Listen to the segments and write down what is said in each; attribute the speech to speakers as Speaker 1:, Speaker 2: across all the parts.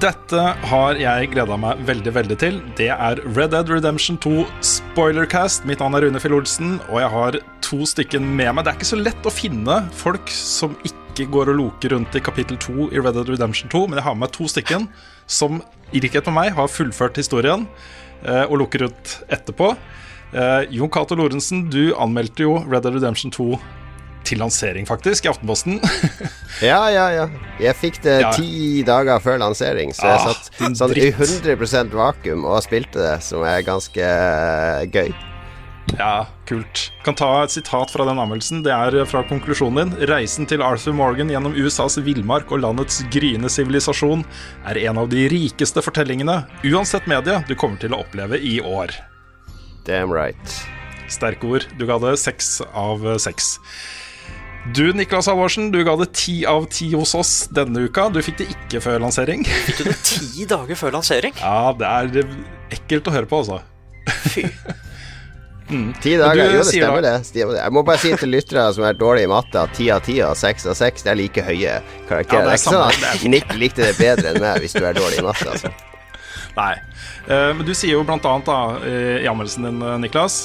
Speaker 1: Dette har jeg gleda meg veldig veldig til. Det er Red Dead Redemption 2 Spoilercast. Mitt navn er Rune Fjell Olsen, og jeg har to stykken med meg. Det er ikke så lett å finne folk som ikke går og loker rundt i kapittel 2 i Red Dead Redemption 2, men jeg har med meg to stykken som i likhet med meg har fullført historien eh, og loker rundt etterpå. Eh, Jon Cato Lorentzen, du anmeldte jo Red Dead Redemption 2 til lansering, faktisk, i Aftenposten.
Speaker 2: Ja, ja, ja. Jeg fikk det
Speaker 1: Ja.
Speaker 2: ti dager før lansering, så jeg
Speaker 1: Ah,
Speaker 2: satt sånn i 100% vakuum og spilte det, som er ganske eh, gøy.
Speaker 1: Ja, kult. Kan ta et sitat fra den anmeldelsen. Det er fra konklusjonen din. Reisen til Arthur Morgan gjennom USAs villmark og landets gryende sivilisasjon er en av de rikeste fortellingene, uansett medie, du kommer til å oppleve i år.
Speaker 2: Damn right.
Speaker 1: Sterke ord. Du ga det seks av seks. Du, Niklas Halvorsen, du ga det ti av ti hos oss denne uka. Du fikk det ikke før lansering.
Speaker 3: Fikk du det ti dager før lansering?
Speaker 1: Ja, det er ekkelt å høre på, altså.
Speaker 3: Fy.
Speaker 2: Ti dager,
Speaker 1: du
Speaker 2: jo det stemmer det. stemmer det. Jeg må bare si til lyttere som er dårlige i matte, at ti av ti og seks av seks det er like høye karakterer.
Speaker 1: Ja, det er
Speaker 2: ikke sånn at Nick likte det bedre enn meg hvis du er dårlig i matte. Altså.
Speaker 1: Nei. Eh, men du sier jo blant annet da, eh, i anmeldelsen din, eh, Niklas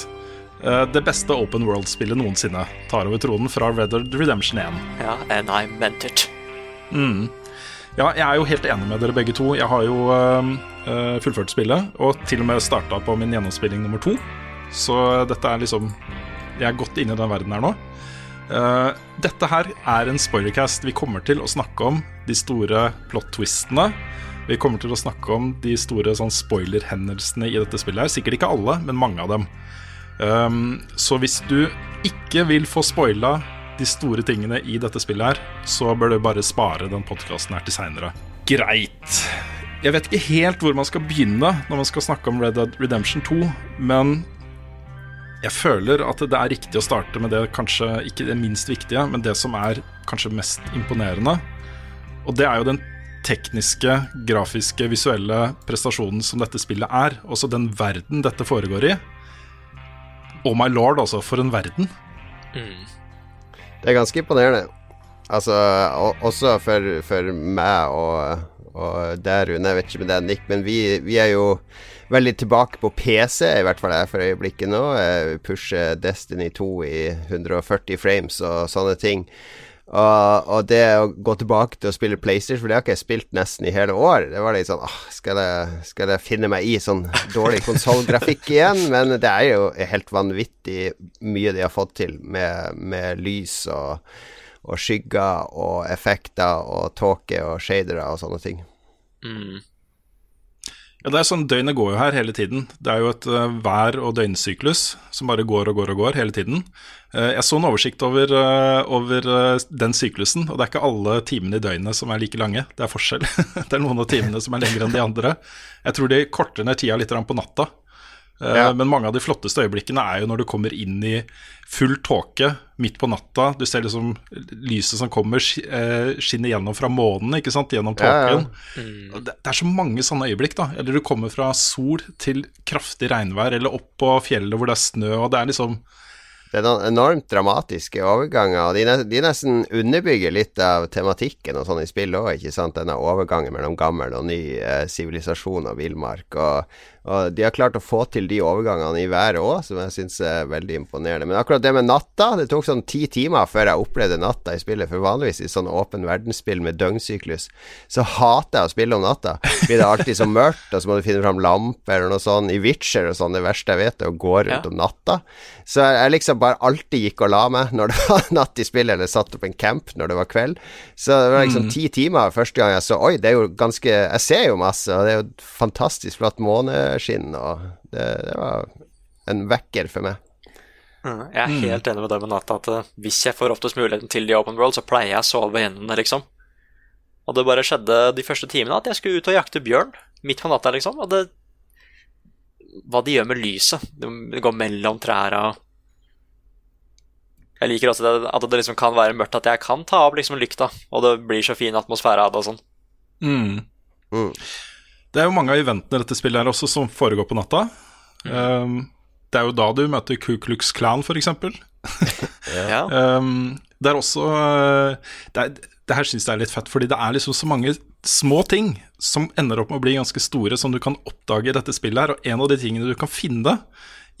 Speaker 1: Det beste open world-spillet noensinne tar over tronen fra Red Dead Redemption 1.
Speaker 3: Ja, and I meant it.
Speaker 1: Ja, jeg er jo helt enig med dere begge to. Jeg har jo eh, eh, fullført spillet, og til og med starta på min gjennomspilling nummer to. Så dette er liksom Jeg er godt inne i den verden her nå. Uh, dette her er en spoilercast. Vi kommer til å snakke om de store plot-twistene. Vi kommer til å snakke om de store sånn spoiler-hendelsene i dette spillet. her Sikkert ikke alle, men mange av dem. Um, så hvis du ikke vil få spoila de store tingene i dette spillet her, så bør du bare spare den podkasten her til seinere. Greit. Jeg vet ikke helt hvor man skal begynne når man skal snakke om Red Dead Redemption 2, men jeg føler at det er riktig å starte med det kanskje ikke det minst viktige, men det som er kanskje mest imponerende. Og det er jo den tekniske, grafiske, visuelle prestasjonen som dette spillet er. Også den verden dette foregår i. Oh my lord, altså. For en verden.
Speaker 2: Det er ganske imponerende. Altså, og, også for, for meg og, og der, Rune. Jeg vet ikke med deg, Nick, men vi, vi er jo veldig tilbake på PC, i hvert fall jeg for øyeblikket nå. Jeg pusher Destiny 2 i 140 frames og sånne ting. Og, og det å gå tilbake til å spille PlayStation, for det har ikke jeg spilt nesten i hele år. Det var litt sånn åh, skal jeg, skal jeg finne meg i sånn dårlig konsollgrafikk igjen? Men det er jo helt vanvittig mye de har fått til med, med lys og, og skygger og effekter og tåke og shadere og sånne ting.
Speaker 1: Ja, det er sånn Døgnet går jo her hele tiden. Det er jo et uh, vær- og døgnsyklus som bare går og går og går hele tiden. Eh, jeg så en oversikt over, eh, over eh, den syklusen, og det er ikke alle timene i døgnet som er like lange. Det er forskjell. det er noen av timene som er lengre enn de andre. Jeg tror de korter ned tida litt på natta.
Speaker 2: Ja.
Speaker 1: Men mange av de flotteste øyeblikkene er jo når du kommer inn i full tåke midt på natta. Du ser liksom lyset som kommer, skinner gjennom fra månen, ikke sant, gjennom
Speaker 2: Ja, ja.
Speaker 1: tåken. Det, det er så mange sånne øyeblikk, da. Eller du kommer fra sol til kraftig regnvær, eller opp på fjellet hvor det er snø, og det er liksom
Speaker 2: Det er noen enormt dramatiske overganger, og de, nesten underbygger litt av tematikken og sånn i spillet òg, ikke sant. Denne overgangen mellom gammel og ny eh, sivilisasjon og villmark. Og, og de har klart å få til de overgangene i været òg, som jeg syns er veldig imponerende. Men akkurat det med natta, det tok sånn ti timer før jeg opplevde natta i spillet. For vanligvis i sånn åpen verdensspill med døgnsyklus, så hater jeg å spille om natta. Blir det alltid så mørkt, og så må du finne fram lampe eller noe sånt. I Witcher og sånn, det verste jeg vet, er å gå rundt
Speaker 3: Ja.
Speaker 2: om natta. Så jeg, liksom bare alltid gikk og la meg når det var natt i spillet, eller satt opp en camp når det var kveld. Så det var liksom ti timer første gang jeg så Oi, det er jo ganske Jeg ser jo masse, og det er jo fantastisk flott måneskinn, og det, det var en vekker for meg.
Speaker 3: Mm, Jeg er helt enig med deg med natta at eh, hvis jeg får oftest muligheten til The Open World, så pleier jeg å sove gjennom det, liksom. Og det bare skjedde de første timene at jeg skulle ut og jakte bjørn midt på natta, liksom. Og det Hva de gjør med lyset. Det går mellom trærne. Jeg liker også det, at det liksom kan være mørkt, at jeg kan ta opp liksom lykta, og det blir så fin atmosfære av det og sånn.
Speaker 1: Mm.
Speaker 2: Mm.
Speaker 1: Det er jo mange av eventene i dette spillet her også som foregår på natta. Um, det er jo da du møter Ku Klux Klan, f.eks.
Speaker 3: Ja.
Speaker 1: Um, det er også uh, Det, er, det her syns jeg er litt fett, fordi det er liksom så mange små ting som ender opp med å bli ganske store, som du kan oppdage i dette spillet her. Og en av de tingene du kan finne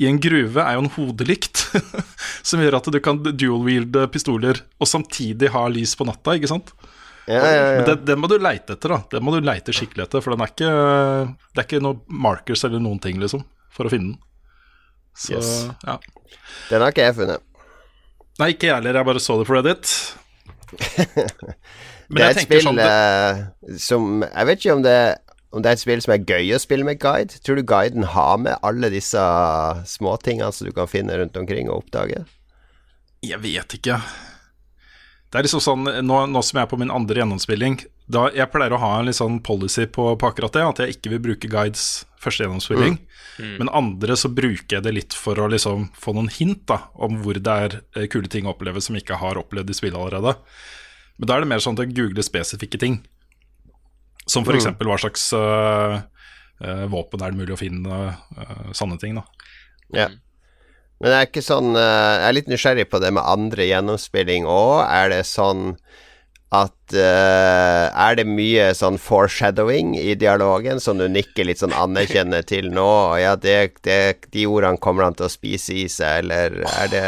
Speaker 1: i en gruve, er jo en hodelykt. som gjør at du kan dual-wielde pistoler og samtidig ha lys på natta, ikke sant?
Speaker 2: Ja, ja,
Speaker 1: Men
Speaker 2: ja.
Speaker 1: den, det må du leite etter, da. Den må du leite skikkelig etter, for den er ikke, det er ikke noen markers eller noen ting, liksom, for å finne den. Så,
Speaker 2: Yes.
Speaker 1: ja.
Speaker 2: Den har ikke jeg funnet.
Speaker 1: Nei, ikke jeg heller, jeg bare så det på Reddit. Men
Speaker 2: det er et spill
Speaker 1: sånn det,
Speaker 2: eh, som Jeg vet ikke om det, om det er et spill som er gøy å spille med guide. Tror du guiden har med alle disse småtingene som du kan finne rundt omkring og oppdage?
Speaker 1: Jeg vet ikke. Det er liksom sånn, nå, nå som jeg er på min andre gjennomspilling da, Jeg pleier å ha en litt sånn policy på, på akkurat det, at jeg ikke vil bruke guides første gjennomspilling. Men andre så bruker jeg det litt for å liksom få noen hint da om hvor det er eh, kule ting å oppleve som jeg ikke har opplevd i spillet allerede. Men da er det mer sånn at jeg googler spesifikke ting. Som f.eks. eksempel hva slags øh, øh, våpen er det mulig å finne, øh, sånne ting. da
Speaker 2: Ja. Men det er ikke sånn eh, Jeg er litt nysgjerrig på det med andre gjennomspilling òg. Er det sånn at uh, Er det mye sånn foreshadowing i dialogen som du nikker litt sånn anerkjenner til nå? Og ja, det, det, de ordene kommer han til å spise i seg, eller er det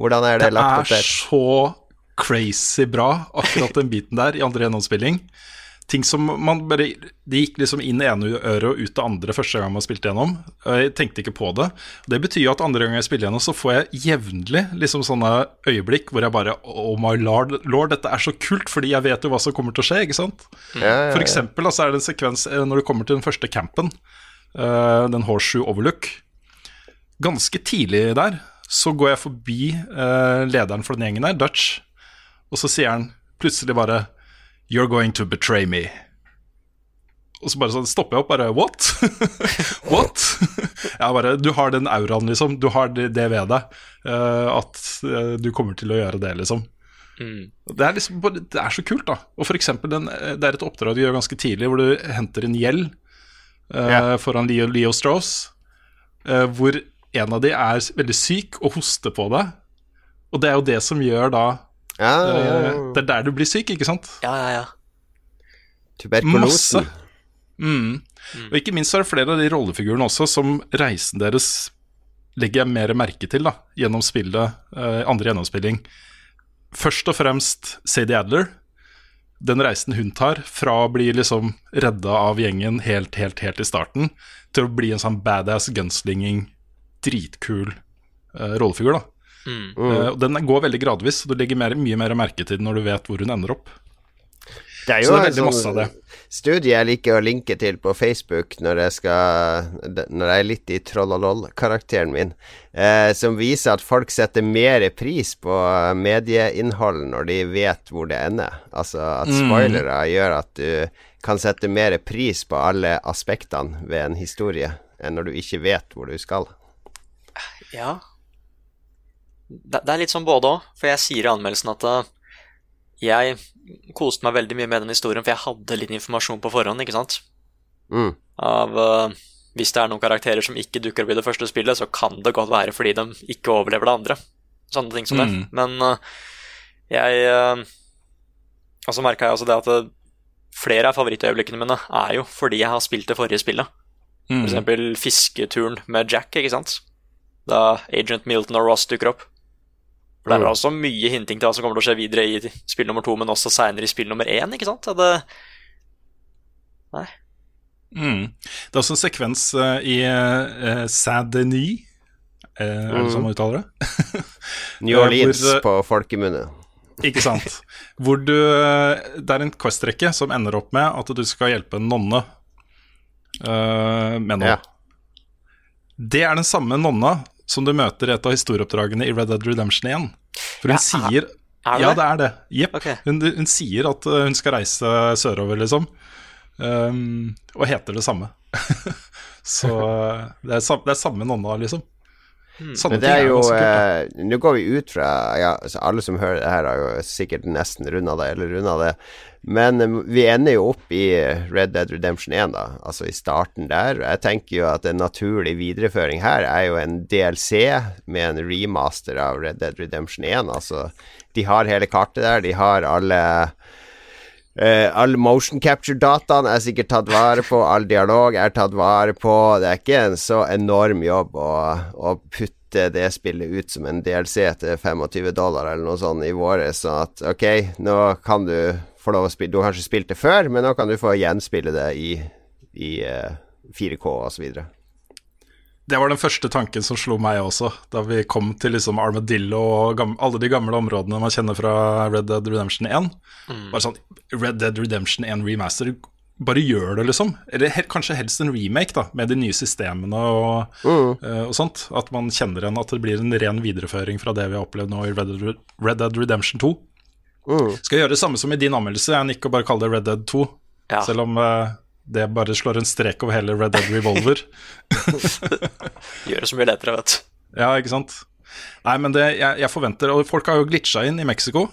Speaker 2: Hvordan er det,
Speaker 1: Det
Speaker 2: lagt
Speaker 1: er
Speaker 2: opp der?
Speaker 1: så crazy bra, akkurat den biten der, i andre gjennomspilling. Ting som man bare De gikk liksom inn i ene øret og ut det andre første gang man spilte gjennom. Jeg tenkte ikke på det. Det betyr jo at andre gang jeg spiller gjennom, så får jeg jevnlig liksom sånne øyeblikk hvor jeg bare Oh my lord, lord, dette er så kult, fordi jeg vet jo hva som kommer til å skje, ikke sant?
Speaker 2: Ja, ja,
Speaker 1: For eksempel altså, er det en sekvens eh, når du kommer til den første campen, eh, den Horseshoe Overlook. Ganske tidlig der så går jeg forbi eh, lederen for den gjengen der, Dutch, og så sier han plutselig bare You're going to betray me. Og så bare sånn stopper jeg opp, bare What? What? jeg bare Du har den auraen, liksom. Du har det, det ved deg. eh, at eh, du kommer til å gjøre det, liksom.
Speaker 3: Mm.
Speaker 1: Det er, liksom, bare- det er så kult, da. Og for eksempel, den, det er et oppdrag du gjør ganske tidlig, hvor du henter en gjeld eh,
Speaker 2: Ja.
Speaker 1: foran Leo, Leo Strauss, eh, hvor en av de er veldig syk og hoster på deg. Og det er jo det som gjør da
Speaker 2: Ja, ja, ja.
Speaker 1: Det er der du blir syk, ikke sant?
Speaker 3: Ja, ja, ja.
Speaker 2: Tuberkulosen.
Speaker 1: Masse. Mm. Og ikke minst er det flere av de rollefigurene også som reisen deres legger jeg mer merke til da, gjennom spillet, eh, andre gjennomspilling. Først og fremst Sadie Adler. Den reisen hun tar fra å bli liksom redda av gjengen helt, helt, helt i starten, til å bli en sånn badass gunslinging, dritkul eh, rollefigur. da.
Speaker 3: Mm.
Speaker 1: Uh, den går veldig gradvis, så du legger mer, mye mer merke til den når du vet hvor hun ender opp.
Speaker 2: Det er
Speaker 1: Så
Speaker 2: jo
Speaker 1: det er
Speaker 2: en
Speaker 1: veldig masse av det.
Speaker 2: studie jeg liker å linke til på Facebook når jeg skal Når jeg er litt i trollolol-karakteren min, eh, som viser at folk setter mer pris på medieinnhold når de vet hvor det ender. Altså at
Speaker 1: Mm.
Speaker 2: spoilere gjør at du kan sette mer pris på alle aspektene ved en historie enn når du ikke vet hvor du skal.
Speaker 3: Ja. Det, det er litt sånn både òg, for jeg sier i anmeldelsen at eh, jeg koste meg veldig mye med den historien, for jeg hadde litt informasjon på forhånd, ikke sant?
Speaker 2: Mm.
Speaker 3: Av uh, Hvis det er noen karakterer som ikke dukker opp i det første spillet, så kan det godt være fordi de ikke overlever det andre. Sånne ting som det.
Speaker 1: Mm.
Speaker 3: Men uh, jeg uh, Og så merka jeg også det at flere av favorittøyeblikkene mine er jo fordi jeg har spilt det forrige spillet.
Speaker 1: Mm.
Speaker 3: For eksempel fisketuren med Jack, ikke sant? Da Agent Milton og Ross dukker opp. For det er
Speaker 2: Mm.
Speaker 3: også mye hinting til hva som kommer til å skje videre i spill nummer to, men også seinere i spill nummer én, ikke sant? Det... Det,
Speaker 1: Mm. Det er også en sekvens uh, i uh, Saint-Denis Eh, Er det sånn man uttaler det?
Speaker 2: New
Speaker 1: Eh,
Speaker 2: Orleans
Speaker 1: hvor, eh,
Speaker 2: på folkemunne.
Speaker 1: Ikke sant. Hvor du eh, Det er en quest-rekke som ender opp med at du skal hjelpe en nonne uh, med noe.
Speaker 2: Ja.
Speaker 1: Det er den samme nonna som du møter i et av historieoppdragene i Red Dead Redemption 1. For hun
Speaker 3: Ja,
Speaker 1: sier
Speaker 3: er det
Speaker 1: Ja,
Speaker 3: det?
Speaker 1: er det. Jepp.
Speaker 3: Okay.
Speaker 1: Hun, hun sier at uh, hun skal reise sørover, liksom. Um, og heter det samme. Så uh, det, er det er samme nonna, liksom. Sånne
Speaker 2: Men det er jo eh, Nå går vi ut fra ja, altså Alle som hører det her, har jo sikkert nesten runda det, eller runda det. Men eh, vi ender jo opp i Red Dead Redemption 1, da. Altså i starten der. Jeg tenker jo at en naturlig videreføring her er jo en DLC med en remaster av Red Dead Redemption 1. Altså, de har hele kartet der. De har alle Uh, all motion capture-dataen er sikkert tatt vare på, all dialog er tatt vare på. Det er ikke en så enorm jobb å, å putte det spillet ut som en DLC til 25 dollar eller noe sånt i våre, så at ok, nå kan du få lov å spille Du har kanskje spilt det før, men nå kan du få gjenspille det i, i uh, 4K osv.
Speaker 1: Det var den første tanken som slo meg også, da vi kom til liksom Armadillo og alle de gamle områdene man kjenner fra Red Dead Redemption 1. Bare sånn Red Dead Redemption 1 remaster, bare gjør det, liksom. Eller he kanskje helst en remake, da, med de nye systemene og, eh, og sånt. At man kjenner igjen at det blir en ren videreføring fra det vi har opplevd nå i Red Dead, Red Dead Redemption 2. Skal gjøre det samme som i din anmeldelse, jeg nikker og bare kalle det Red Dead 2.
Speaker 3: Ja.
Speaker 1: Selv om uh, det bare slår en strek over hele Red Dead Revolver.
Speaker 3: Gjør det så mye lettere, vet du.
Speaker 1: Ja, ikke sant? Nei, men det jeg, jeg forventer Og folk har jo glitcha inn i Mexico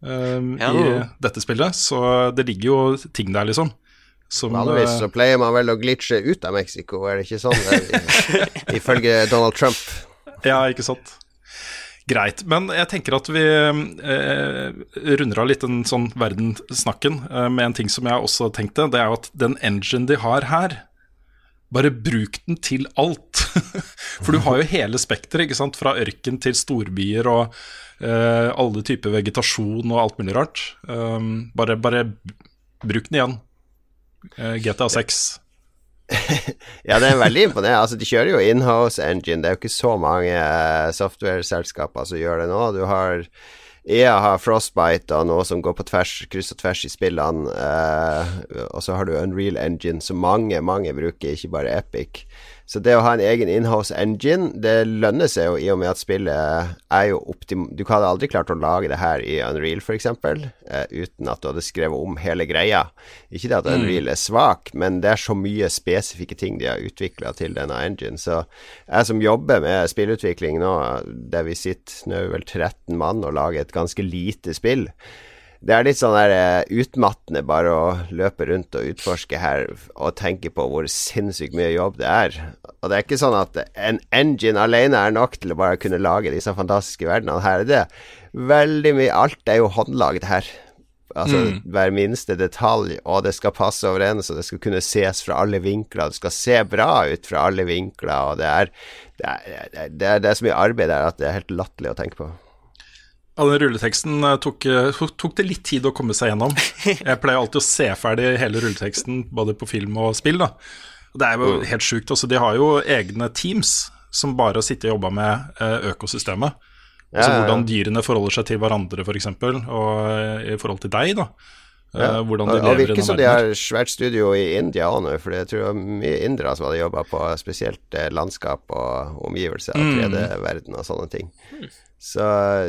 Speaker 1: um,
Speaker 3: Ja.
Speaker 1: i dette spillet, så det ligger jo ting der, liksom. Som,
Speaker 2: Vanligvis
Speaker 1: eh,
Speaker 2: så pleier man vel å glitche ut av Mexico, er det ikke sånn? Det er, ifølge Donald Trump.
Speaker 1: Ja, ikke sant. Greit. Men jeg tenker at vi eh, runder av litt den sånn verdenssnakken eh, med en ting som jeg også tenkte. Det er jo at den engine de har her, bare bruk den til alt. For du har jo hele spekteret. Fra ørken til storbyer og eh, alle typer vegetasjon og alt mulig rart. Um, bare, bare bruk den igjen. Eh, GTA 6.
Speaker 2: Ja, det er veldig imponerende. Altså, de kjører jo inhouse engine. Det er jo ikke så mange eh, software-selskaper som gjør det nå. Du har EA har Frostbite og noe som går på tvers, kryss og tvers i spillene. Uh, og så har du Unreal Engine, som mange, mange bruker, ikke bare Epic. Så det å ha en egen inhouse engine, det lønner seg jo i og med at spillet er jo optim... Du hadde aldri klart å lage det her i Unreal, f.eks., eh, uten at du hadde skrevet om hele greia. Ikke det at Unreal er svak, men det er så mye spesifikke ting de har utvikla til denne engine. Så jeg som jobber med spillutvikling nå, der vi sitter nå er vi vel 13 mann og lager et ganske lite spill det er litt sånn der eh, utmattende bare å løpe rundt og utforske her og tenke på hvor sinnssykt mye jobb det er. Og det er ikke sånn at en engine alene er nok til å bare kunne lage disse fantastiske verdenene. Her er det veldig mye Alt er jo håndlaget her. Altså hver minste detalj, og det skal passe overens, og det skal kunne ses fra alle vinkler. Det skal se bra ut fra alle vinkler, og det er, det er, det er, det er så mye arbeid der at det er helt latterlig å tenke på.
Speaker 1: Ja, den rulleteksten eh, tok, eh, tok- det litt tid å komme seg gjennom. Jeg pleier alltid å se ferdig hele rulleteksten, både på film og spill. da. Det er jo helt sjukt. Altså, de har jo egne teams som bare har sittet og jobba med eh, økosystemet. Altså
Speaker 2: Ja, ja, ja.
Speaker 1: hvordan dyrene forholder seg til hverandre, f.eks., for eksempel, og i forhold til deg. da. Ja. hvordan de lever i
Speaker 2: virker
Speaker 1: den
Speaker 2: som de
Speaker 1: verden. her.
Speaker 2: har svært studio i India òg nå, for jeg tror det var mye indere som hadde jobba på spesielt landskap og omgivelser
Speaker 1: av
Speaker 2: og 3D-verden og sånne ting. Så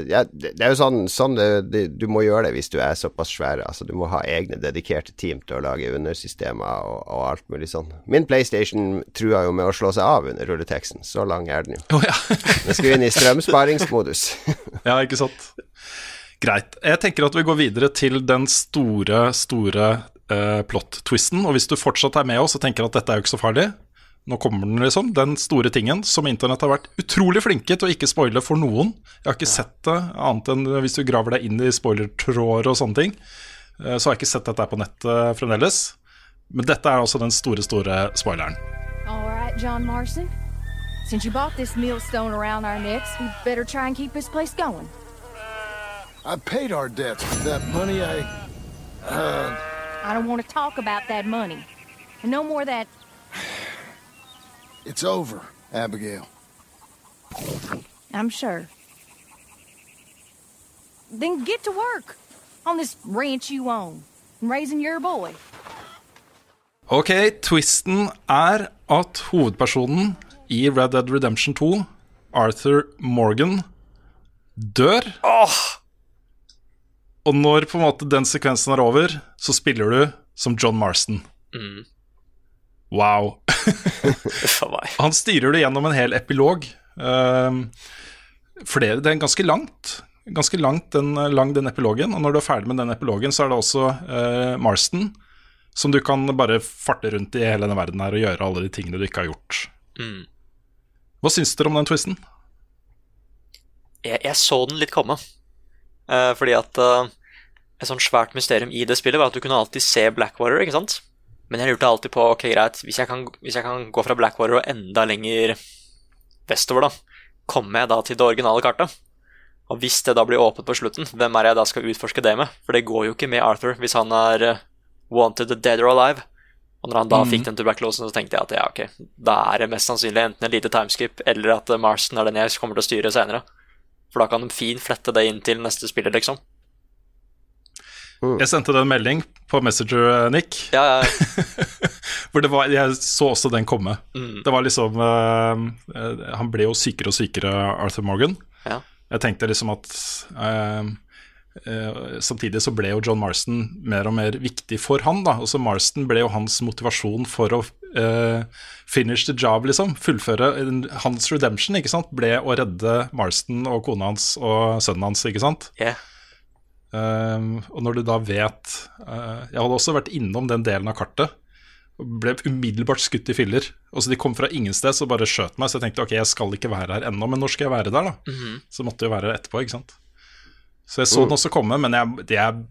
Speaker 2: ja, det, det er jo sånn, sånn det, det, du må gjøre det hvis du er såpass svær. Altså, du må ha egne dedikerte team til å lage undersystemer og, og alt mulig sånn. Min PlayStation trua jo med å slå seg av under rulleteksten. Så lang er den jo.
Speaker 1: Oh, ja.
Speaker 2: Den skal inn i strømsparingsmodus.
Speaker 1: Ja, ikke sant. Greit. Jeg tenker at vi går videre til den store, store uh, plot-twisten. Og hvis du fortsatt er med oss og tenker at dette er jo ikke så farlig, nå kommer den, liksom. Den store tingen som internett har vært utrolig flinke til å ikke spoile for noen. Jeg har ikke sett det annet enn hvis du graver deg inn i spoilertråder og sånne ting. eh, Så har jeg ikke sett dette her på nettet fremdeles. Men dette er altså den store, store spoileren.
Speaker 4: All right, John Marson. Since you bought this millstone around our necks, we better try and keep this place going.
Speaker 5: I paid our debts with that money I.
Speaker 4: I don't want to talk about that money. And no more that.
Speaker 5: It's over, Abigail.
Speaker 4: I'm sure. Then get to work on this ranch you own and raising your boy.
Speaker 1: Ok, twisten er at hovedpersonen i Red Dead Redemption 2, Arthur Morgan, dør. Og når på en måte den sekvensen er over, så spiller du som John Marston.
Speaker 3: Mm.
Speaker 1: Wow. Han styrer det gjennom en hel epilog. Uh, flere, det er ganske langt. Ganske langt den, lang den epilogen. Og når du er ferdig med den epilogen, så er det også uh, Marston som du kan bare farte rundt i hele denne verden her og gjøre alle de tingene du ikke har gjort.
Speaker 3: Mm.
Speaker 1: Hva syns dere om den twisten?
Speaker 3: Jeg, jeg så den litt komme. Uh, fordi at eh, et sånt svært mysterium i det spillet var at du kunne alltid se Blackwater, ikke sant? Men jeg lurte alltid på ok, greit, hvis jeg kan, hvis jeg kan gå fra Blackwater og enda lenger vestover, da, kommer jeg da til det originale kartet? Og hvis det da blir åpent på slutten, hvem er jeg da skal utforske det med? For det går jo ikke med Arthur hvis han er eh, wanted dead or alive. Og når han da
Speaker 1: Mm.
Speaker 3: fikk den tuberkulosen, så tenkte jeg at ja, ok, da er det mest sannsynlig enten et lite timeskip, eller at eh, Marston er den jeg kommer til å styre senere. For da kan de fint flette det inn til neste spiller, liksom.
Speaker 1: Jeg sendte deg en melding på Messenger, eh, Nick.
Speaker 3: Ja, ja,
Speaker 1: Hvor det var, jeg så også den komme.
Speaker 3: Mm.
Speaker 1: Det var liksom eh, Han ble jo sykere og sykere, Arthur Morgan.
Speaker 3: Ja.
Speaker 1: Jeg tenkte liksom at uh, uh, Samtidig så ble jo John Marston mer og mer viktig for han. da Også Marston ble jo hans motivasjon for å finish the job, liksom. Fullføre hans redemption, ikke sant. Ble å redde Marston og kona hans og sønnen hans, ikke sant.
Speaker 3: Yeah.
Speaker 1: Um, og når du da vet uh, Jeg hadde også vært innom den delen av kartet og ble umiddelbart skutt i filler. Og så De kom fra ingen sted så bare skjøt meg, så jeg tenkte ok, jeg skal ikke være her ennå, men når skal jeg være der, da?
Speaker 3: Mhm.
Speaker 1: Så måtte jeg være her etterpå, ikke sant. Så jeg så den også komme, men jeg, jeg,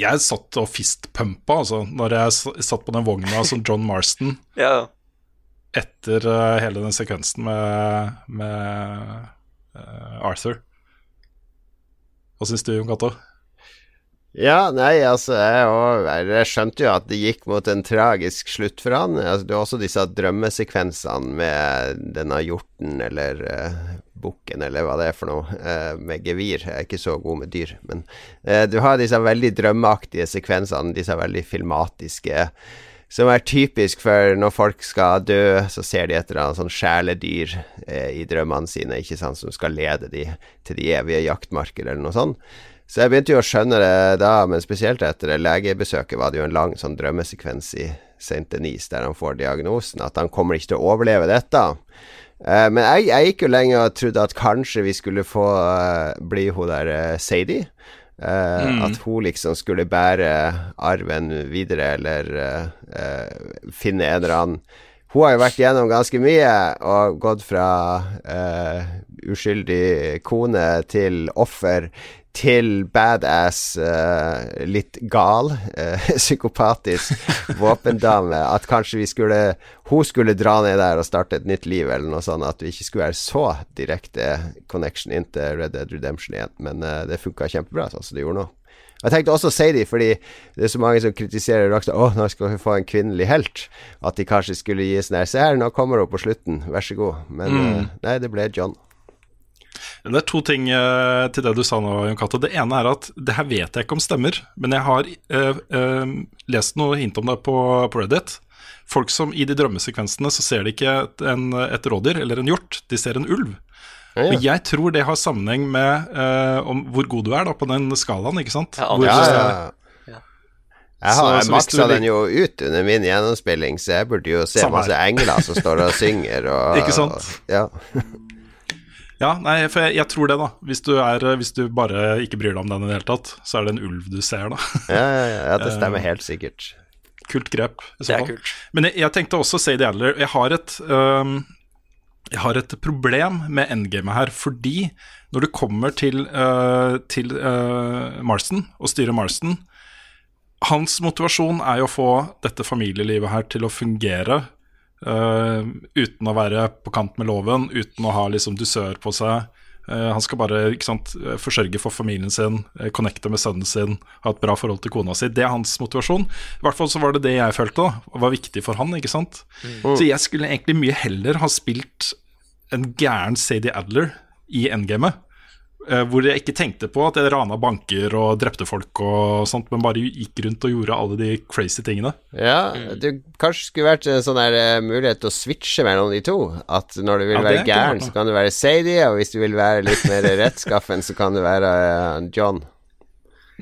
Speaker 1: jeg satt og fistpumpa, altså, når jeg satt på den vogna som John Marston
Speaker 3: ja.
Speaker 1: etter uh, hele den sekvensen med, med uh, Arthur. Hva syns du, Jon Cato?
Speaker 2: Ja, nei, altså, jeg, jeg skjønte jo at det gikk mot en tragisk slutt for han. Altså, det var også disse drømmesekvensene med denne hjorten eller uh, bukken eller hva det er for noe, uh, med gevir. Jeg er ikke så god med dyr, men uh, du har disse veldig drømmeaktige sekvensene, disse veldig filmatiske som er typisk for når folk skal dø, så ser de et eller annet sånn sjeledyr eh, i drømmene sine, ikke sant, som skal lede de til de evige jaktmarker, eller noe sånt. Så jeg begynte jo å skjønne det da, men spesielt etter det legebesøket var det jo en lang sånn drømmesekvens i St. Denise der han får diagnosen, at han kommer ikke til å overleve dette. Eh, men jeg, jeg gikk jo lenge og trodde at kanskje vi skulle få uh, bli hun der uh, Sadie. Eh,
Speaker 1: Mm.
Speaker 2: At hun liksom skulle bære arven videre, eller uh, uh, finne en eller annen Hun har jo vært gjennom ganske mye og gått fra eh, uskyldig kone til offer til badass, uh, litt gal, uh, psykopatisk våpendame. At kanskje vi skulle hun skulle dra ned der og starte et nytt liv, eller noe sånt. At vi ikke skulle være så direkte connection inn til Red Dead Redemption igjen. Men uh, det funka kjempebra, sånn som det gjorde nå. Jeg tenkte også å si de, fordi det er så mange som kritiserer Rockstar. Å, nå skal vi få en kvinnelig helt. At de kanskje skulle gi sånn her Se her, nå kommer hun på slutten, vær så god. Men
Speaker 1: Mm.
Speaker 2: nei, det ble John.
Speaker 1: Det er to ting eh, til det du sa nå, Jon Cato. Det ene er at det her vet jeg ikke om stemmer, men jeg har eh, eh, lest noe hint om det på, på Reddit. Folk som i de drømmesekvensene så ser de ikke et, en, et rådyr eller en hjort, de ser en ulv.
Speaker 2: Ja,
Speaker 1: Og jeg tror det har sammenheng med eh, om hvor god du er da på den skalaen, ikke sant?
Speaker 3: Ja,
Speaker 1: Hvor-
Speaker 2: Ja, ja. Jeg har
Speaker 1: så
Speaker 2: maksa den jo ut under min gjennomspilling, så jeg burde jo se
Speaker 1: Samme
Speaker 2: masse
Speaker 1: her.
Speaker 2: engler som står og synger og
Speaker 1: Ikke sant?
Speaker 2: Ja.
Speaker 1: Ja, nei, for jeg, jeg tror det, da. Hvis du, er, hvis du bare ikke bryr deg om den i det hele tatt, så er det en ulv du ser, da.
Speaker 2: Ja, ja, ja, ja, det
Speaker 1: Eh,
Speaker 2: stemmer helt sikkert.
Speaker 1: Kult grep.
Speaker 3: Det er kult.
Speaker 1: Men jeg, jeg tenkte også Sadie Adler Jeg har et um, Jeg har et problem med endgamet her, fordi når du kommer til, uh, til uh, Marston og styrer Marston Hans motivasjon er jo å få dette familielivet her til å fungere øh, uten å være på kant med loven, uten å ha liksom dusør på seg. Eh, han skal bare sant, eh, forsørge for familien sin, eh, connecte med sønnen sin, ha et bra forhold til kona si. Det er hans motivasjon. I hvert fall så var det det jeg følte da, var viktig for han. ikke sant? Så jeg skulle egentlig mye heller ha spilt en gæren Sadie Adler i endgamet. Eh, Hvor jeg ikke tenkte på at jeg rana banker og drepte folk og sånt, men bare gikk rundt og gjorde alle de crazy tingene.
Speaker 2: Ja, det kanskje skulle vært en sånn der eh, mulighet til å switche mellom de to. At når du vil
Speaker 1: Ja,
Speaker 2: være gæren, så kan du være Sadie, og hvis du vil være litt mer rettskaffen, så kan du være John.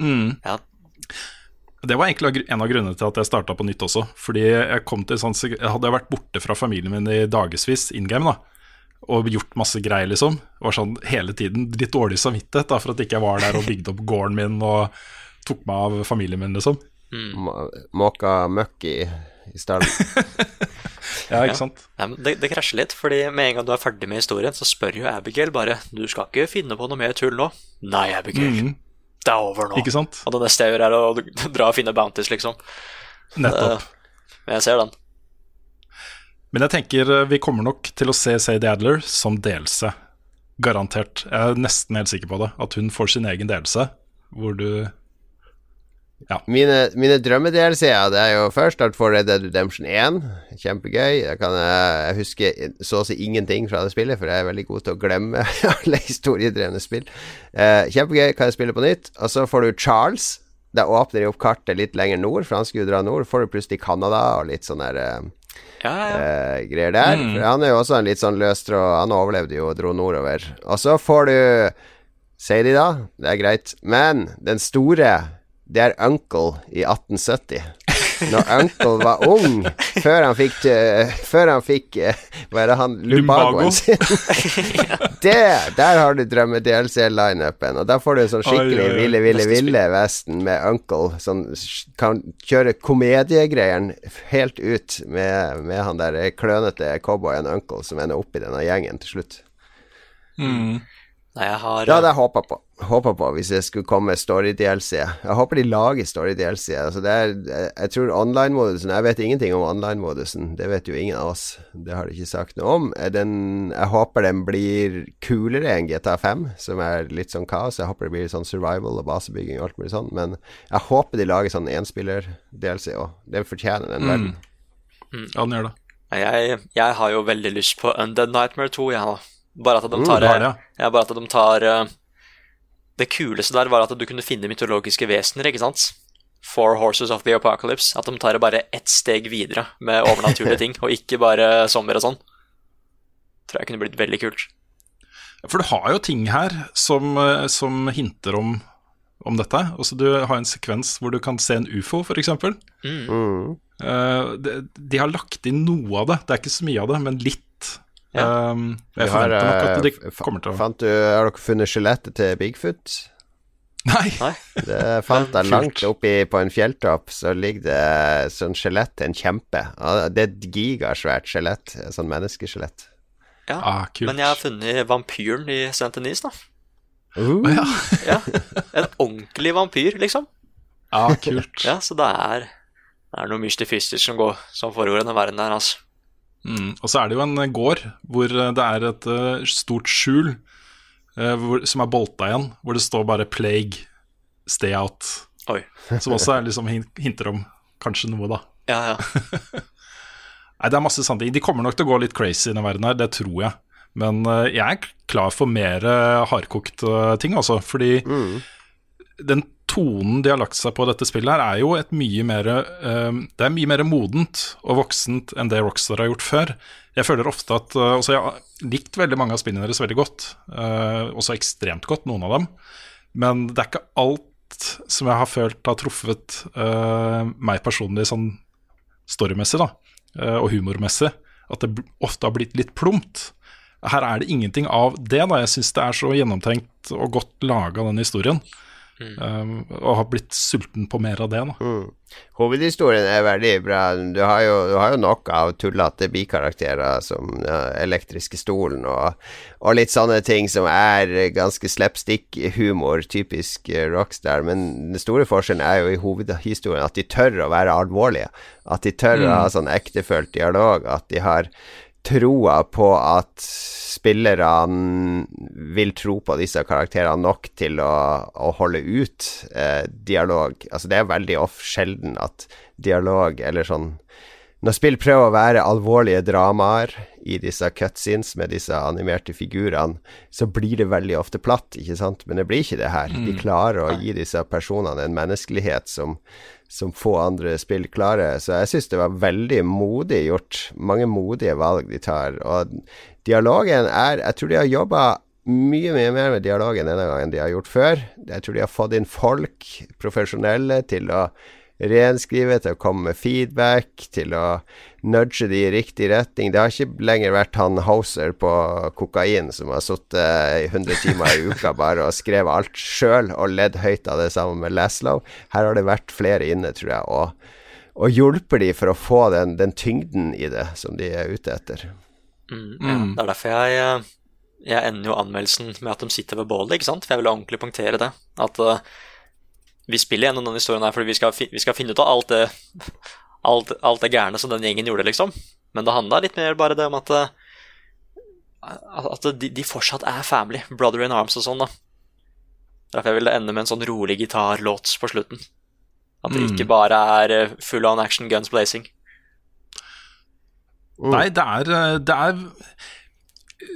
Speaker 2: John.
Speaker 3: Ja,
Speaker 1: Det var egentlig en av grunnene til at jeg starta på nytt også. Fordi jeg kom til sånn Jeg hadde vært borte fra familien min i dagevis in game, da. Og gjort masse greier, liksom. Var sånn hele tiden litt dårlig samvittighet da, for at ikke jeg var der og bygde opp gården min og tok meg av familien min, liksom.
Speaker 2: Må- Måka møkk i, i stallen.
Speaker 1: Ja, ikke sant?
Speaker 3: Ja. men det, det krasjer litt, fordi med en gang du er ferdig med historien, så spør jo Abigail bare Du skal ikke finne på noe mer tull nå? Nei, Abigail.
Speaker 1: Mm.
Speaker 3: Det er over nå.
Speaker 1: Ikke sant?
Speaker 3: Og det neste jeg gjør, er å dra og finne bounties, liksom.
Speaker 1: Nettopp.
Speaker 3: Men jeg ser den.
Speaker 1: Men jeg tenker eh, vi kommer nok til å se Sadie Adler som delelse. Garantert. Jeg er nesten helt sikker på det. At hun får sin egen delelse, hvor du
Speaker 2: Mine, mine drømme-DLC-er, det er jo først at for Red Dead Redemption 1. Kjempegøy. Jeg, kan, jeg husker så å si ingenting fra det spillet, for jeg er veldig god til å glemme alle historiedrevne spill. Eh, kjempegøy, kan jeg spille på nytt. Og så får du Charles. Da åpner de opp kartet litt lenger nord, for han skulle dra nord. Får du plutselig Canada og litt sånn der eh,
Speaker 3: Ja, ja,
Speaker 2: eh, greier der.
Speaker 1: Mm.
Speaker 2: For han er jo også en litt sånn løs tråd. Han overlevde jo og dro nordover. Og så får du Sier de da, det er greit. Men den store, det er Uncle i 1870. Når Uncle var ung, før han fikk, eh, før han fikk eh, Hva er det han
Speaker 1: Lumbago.
Speaker 2: Lumbagoen sin. det, der har du drømme-DLC-lineupen. Og da får du en sånn skikkelig
Speaker 1: Oi,
Speaker 2: ville, ville, ville Vesten med Uncle, som kan kjøre komediegreiene helt ut med, med han der klønete cowboyen Uncle som ender opp i denne gjengen til slutt.
Speaker 3: Nei, jeg har
Speaker 2: Det hadde jeg håpa på. Håpa på hvis det skulle komme story-DLC. Jeg håper de lager story-DLC. Altså jeg- tror online-modusen Jeg vet ingenting om online-modusen. Det vet jo ingen av oss. Det har de ikke sagt noe om. Den, jeg håper den blir kulere enn GTA 5, som er litt sånn kaos. Jeg håper det blir sånn survival og basebygging og alt mulig sånn. Men jeg håper de lager sånn enspiller-DLC òg. Det fortjener den verden.
Speaker 1: Ja, den gjør det.
Speaker 3: Jeg, jeg har jo veldig lyst på Undead Nightmare 2, jeg, da. Bare at de
Speaker 2: Mm,
Speaker 3: tar,
Speaker 1: du det,
Speaker 3: ja, bare at de tar eh, Det kuleste der var at du kunne finne mytologiske vesener, ikke sant? Four Horses of the Apocalypse. At de tar det bare ett steg videre med overnaturlige ting, og ikke bare sommer og sånn. Tror jeg kunne blitt veldig kult.
Speaker 1: For du har jo ting her som, eh, som hinter om, om dette. Også du har en sekvens hvor du kan se en ufo, f.eks.
Speaker 2: Mm.
Speaker 1: Uh, de, de har lagt inn noe av det. Det er ikke så mye av det, men litt.
Speaker 3: Ja.
Speaker 1: Um, jeg
Speaker 2: har,
Speaker 1: forventer nok at de
Speaker 2: eh,
Speaker 1: kommer til å
Speaker 2: fant du, Har dere funnet skjelettet til Bigfoot?
Speaker 1: Nei!
Speaker 3: Nei?
Speaker 2: Det fant jeg langt oppi på en fjelltopp, så ligger det sånn skjelett til en kjempe. Det er et gigasvært skjelett, sånn menneskeskjelett.
Speaker 3: Ja.
Speaker 1: Ah.
Speaker 3: Men jeg har funnet vampyren i St. Denise, da.
Speaker 2: Uh,
Speaker 1: ja.
Speaker 3: Ja. En ordentlig vampyr, liksom.
Speaker 1: ja, kult.
Speaker 3: Ja, så det er, det er noe mystifistisk som, går, som foregår i den verden der, altså.
Speaker 1: Mm. Og så er det jo en eh, gård hvor eh, det er et eh, stort skjul hvor, som er bolta igjen, hvor det står bare 'plague, stay out'.
Speaker 3: Oi.
Speaker 1: Som også er liksom hin- hinter om kanskje noe, da.
Speaker 3: Ja, ja.
Speaker 1: Nei, det er masse sånne ting. De kommer nok til å gå litt crazy i denne verden her, det tror jeg. Men jeg er klar for mer hardkokt eh, ting, altså. Fordi den tonen de har lagt seg på dette spillet her, er jo et mye mer eh, Det er mye mer modent og voksent enn det Rockstar har gjort før. Jeg føler ofte at uh, også jeg har likt veldig mange av spillene deres veldig godt. Uh, også ekstremt godt, noen av dem. Men det er ikke alt som jeg har følt har truffet uh, meg personlig sånn storymessig da, eh, og humormessig. At det ofte har blitt litt plumpt. Her er det ingenting av det. da Jeg syns det er så gjennomtenkt og godt laga, den historien. Um, og har blitt sulten på mer av det. Mm.
Speaker 2: Hovedhistorien er veldig bra. Du har jo, du har jo nok av tullete bikarakterer som ja, Elektriske stolen og, og litt sånne ting som er ganske slapstick-humor, typisk eh, Rockstar. Men den store forskjellen er jo i hovedhistorien at de tør å være alvorlige. At de tør å ha sånn ektefølt dialog. At de har troa på at spillerne vil tro på disse karakterene nok til å, å holde ut eh, dialog. Altså Det er veldig off sjelden at dialog eller sånn når spill prøver å være alvorlige dramaer i disse cutscenes med disse animerte figurene, så blir det veldig ofte platt, ikke sant? Men det blir ikke det her. De klarer å gi disse personene en menneskelighet som, som få andre spill klarer. Så jeg syns det var veldig modig gjort. Mange modige valg de tar. Og dialogen er Jeg tror de har jobba mye mye mer med dialogen denne gangen de har gjort før. Jeg tror de har fått inn folk, profesjonelle, til å renskrive, til å komme med feedback, til å nudge de i riktig retning. Det har ikke lenger vært han hauser på kokain som har sittet i 100 timer i uka bare og skrevet alt sjøl og ledd høyt av det sammen med Laslow. Her har det vært flere inne, tror jeg, og, og hjulper de for å få den, den, tyngden i det som de er ute etter.
Speaker 3: Mm, ja. Det er derfor jeg eh, jeg ender jo anmeldelsen med at de sitter ved bålet, ikke sant? For jeg vil ordentlig punktere det. At uh, vi spiller gjennom denne historien her fordi vi skal, vi skal finne ut av alt det, alt, alt det gærne som den gjengen gjorde, liksom. Men det handla litt mer bare det om at, at de, de, fortsatt er family. Brother in arms og sånn, da. Derfor jeg ville ende med en sånn rolig gitarlåt på slutten. At det mm. ikke bare er eh, full on action guns blazing.
Speaker 1: Nei, det er, eh, det er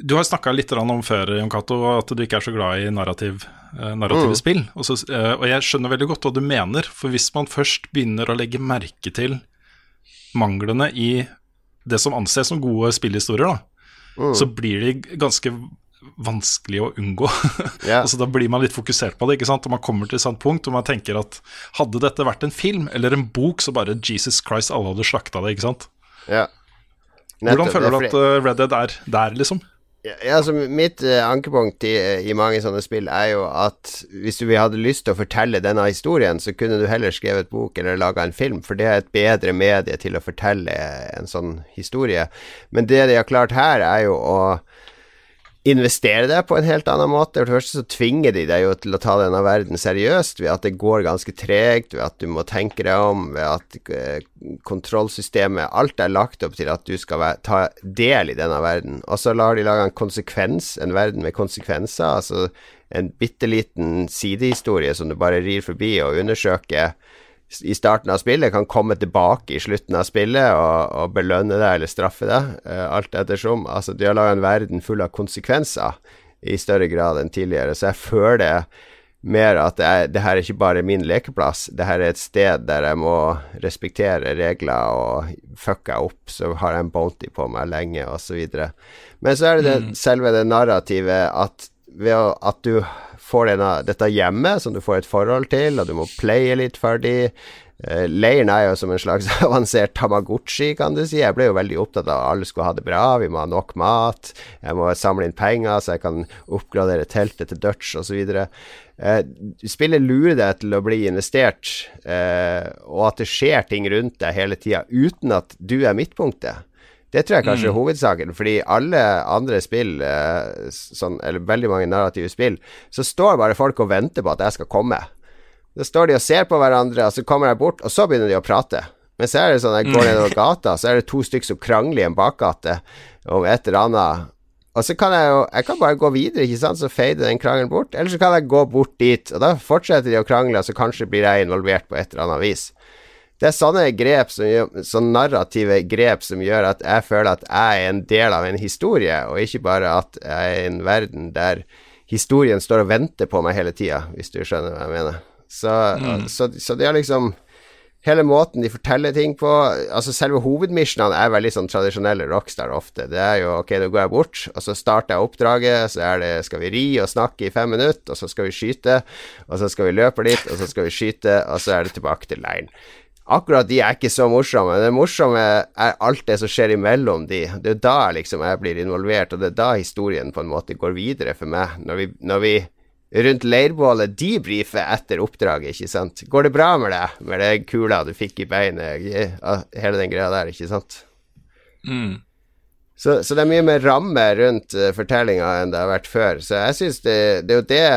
Speaker 1: Du har snakka litt om før, Jon Cato, at du ikke er så glad i narrativ Eh, narrative oh. spill. Og, så, eh, og, jeg skjønner veldig godt hva du mener, for hvis man først begynner å legge merke til manglene i det som anses som gode spillhistorier, mm. så blir de ganske vanskelig å unngå. Yeah. altså, da blir man litt fokusert på det, ikke sant? og man kommer til et sånt punkt og man tenker at hadde dette vært en film eller en bok, så bare Jesus Christ, alle hadde slakta det, ikke sant?
Speaker 2: Yeah.
Speaker 1: Hvordan føler du at uh, Red Dead er der, liksom?
Speaker 2: Ja, altså Mitt uh, ankepunkt i, i, mange sånne spill er jo at hvis du hadde lyst til å fortelle denne historien, så kunne du heller skrevet bok eller laga en film, for det er et bedre medie til å fortelle en sånn historie. Men det de har klart her, er jo å investere det på en helt annen måte. For det første så tvinger de deg jo til å ta denne verden seriøst ved at det går ganske tregt, ved at du må tenke deg om, ved at uh, kontrollsystemet Alt er lagt opp til at du skal ta del i denne verden. Og så lar de lage en konsekvens, en verden med konsekvenser. Altså en bitte liten sidehistorie som du bare rir forbi og undersøker i starten av spillet kan komme tilbake i slutten av spillet og, og belønne deg eller straffe deg, uh, alt ettersom. Altså, de har laga en verden full av konsekvenser i større grad enn tidligere, så jeg føler mer at det, er, det her er ikke bare min lekeplass, det her er et sted der jeg må respektere regler, og fucker jeg opp, så har jeg en bounty på meg lenge, osv. Men så er det, det mm. selve det narrativet at ved at du får denne, dette hjemmet som du får et forhold til, og du må playe litt ferdig. Uh, leiren er jo som en slags avansert Tamagotchi, kan du si. Jeg ble jo veldig opptatt av at alle skulle ha det bra, vi må ha nok mat, jeg må samle inn penger så jeg kan oppgradere teltet til Dutch osv. Uh, spillet lurer deg til å bli investert, uh, og at det skjer ting rundt deg hele tida uten at du er midtpunktet. Det tror jeg kanskje er mm. hovedsaken, fordi alle andre spill, eh, sånn, eller veldig mange narrative spill, så står bare folk og venter på at jeg skal komme. Da står de og ser på hverandre, og så kommer jeg bort, og så begynner de å prate. Men så er det sånn, jeg går nedover gata, så er det to stykker som krangler i en bakgate om et eller annet. Og så kan jeg jo Jeg kan bare gå videre, ikke sant, så fader den krangelen bort. Eller så kan jeg gå bort dit, og da fortsetter de å krangle, og så kanskje blir jeg involvert på et eller annet vis. Det er sånne grep, som, sånne narrative grep, som gjør at jeg føler at jeg er en del av en historie, og ikke bare at jeg er i en verden der historien står og venter på meg hele tida, hvis du skjønner hva jeg mener. Så, mm. så, så det er liksom Hele måten de forteller ting på Altså Selve hovedmissionene er veldig sånn tradisjonelle Rockstar ofte. Det er jo ok, da går jeg bort, og så starter jeg oppdraget, så er det skal vi ri og snakke i fem minutter, og så skal vi skyte, og så skal vi løpe litt, og så skal vi skyte, og så er det tilbake til leiren. Akkurat de er ikke så morsomme. Det morsomme er alt det som skjer imellom de. Det er da liksom jeg blir involvert, og det er da historien på en måte går videre for meg. Når vi, når vi rundt leirbålet debrifer etter oppdraget, ikke sant. Går det bra med deg, med den kula du fikk i beinet, hele den greia der, ikke sant. Mm. Så, så, det er mye mer ramme rundt uh, fortellinga enn det har vært før. Så jeg syns det, det er jo det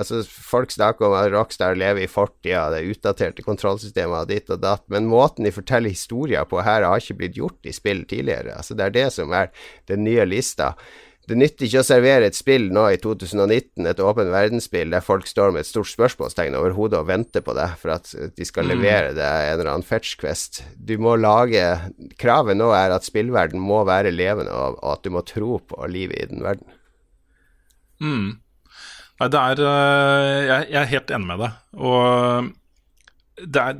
Speaker 2: Altså, folk snakker om at Rockstar lever i fortida, det utdaterte kontrollsystemet og ditt og datt, men måten de forteller historier på her, har ikke blitt gjort i spill tidligere. Altså, det er det som er den nye lista. Det nytter ikke å servere et spill nå i 2019, et åpen verdensspill, der folk står med et stort spørsmålstegn over hodet og venter på det for at de skal
Speaker 1: Mm.
Speaker 2: levere deg en eller annen fetch quest. Du må lage Kravet nå er at spillverden må være levende, og at du må tro på livet i den verden.
Speaker 1: Mm. Nei, det er øh, jeg, jeg er helt enig med deg. Og det er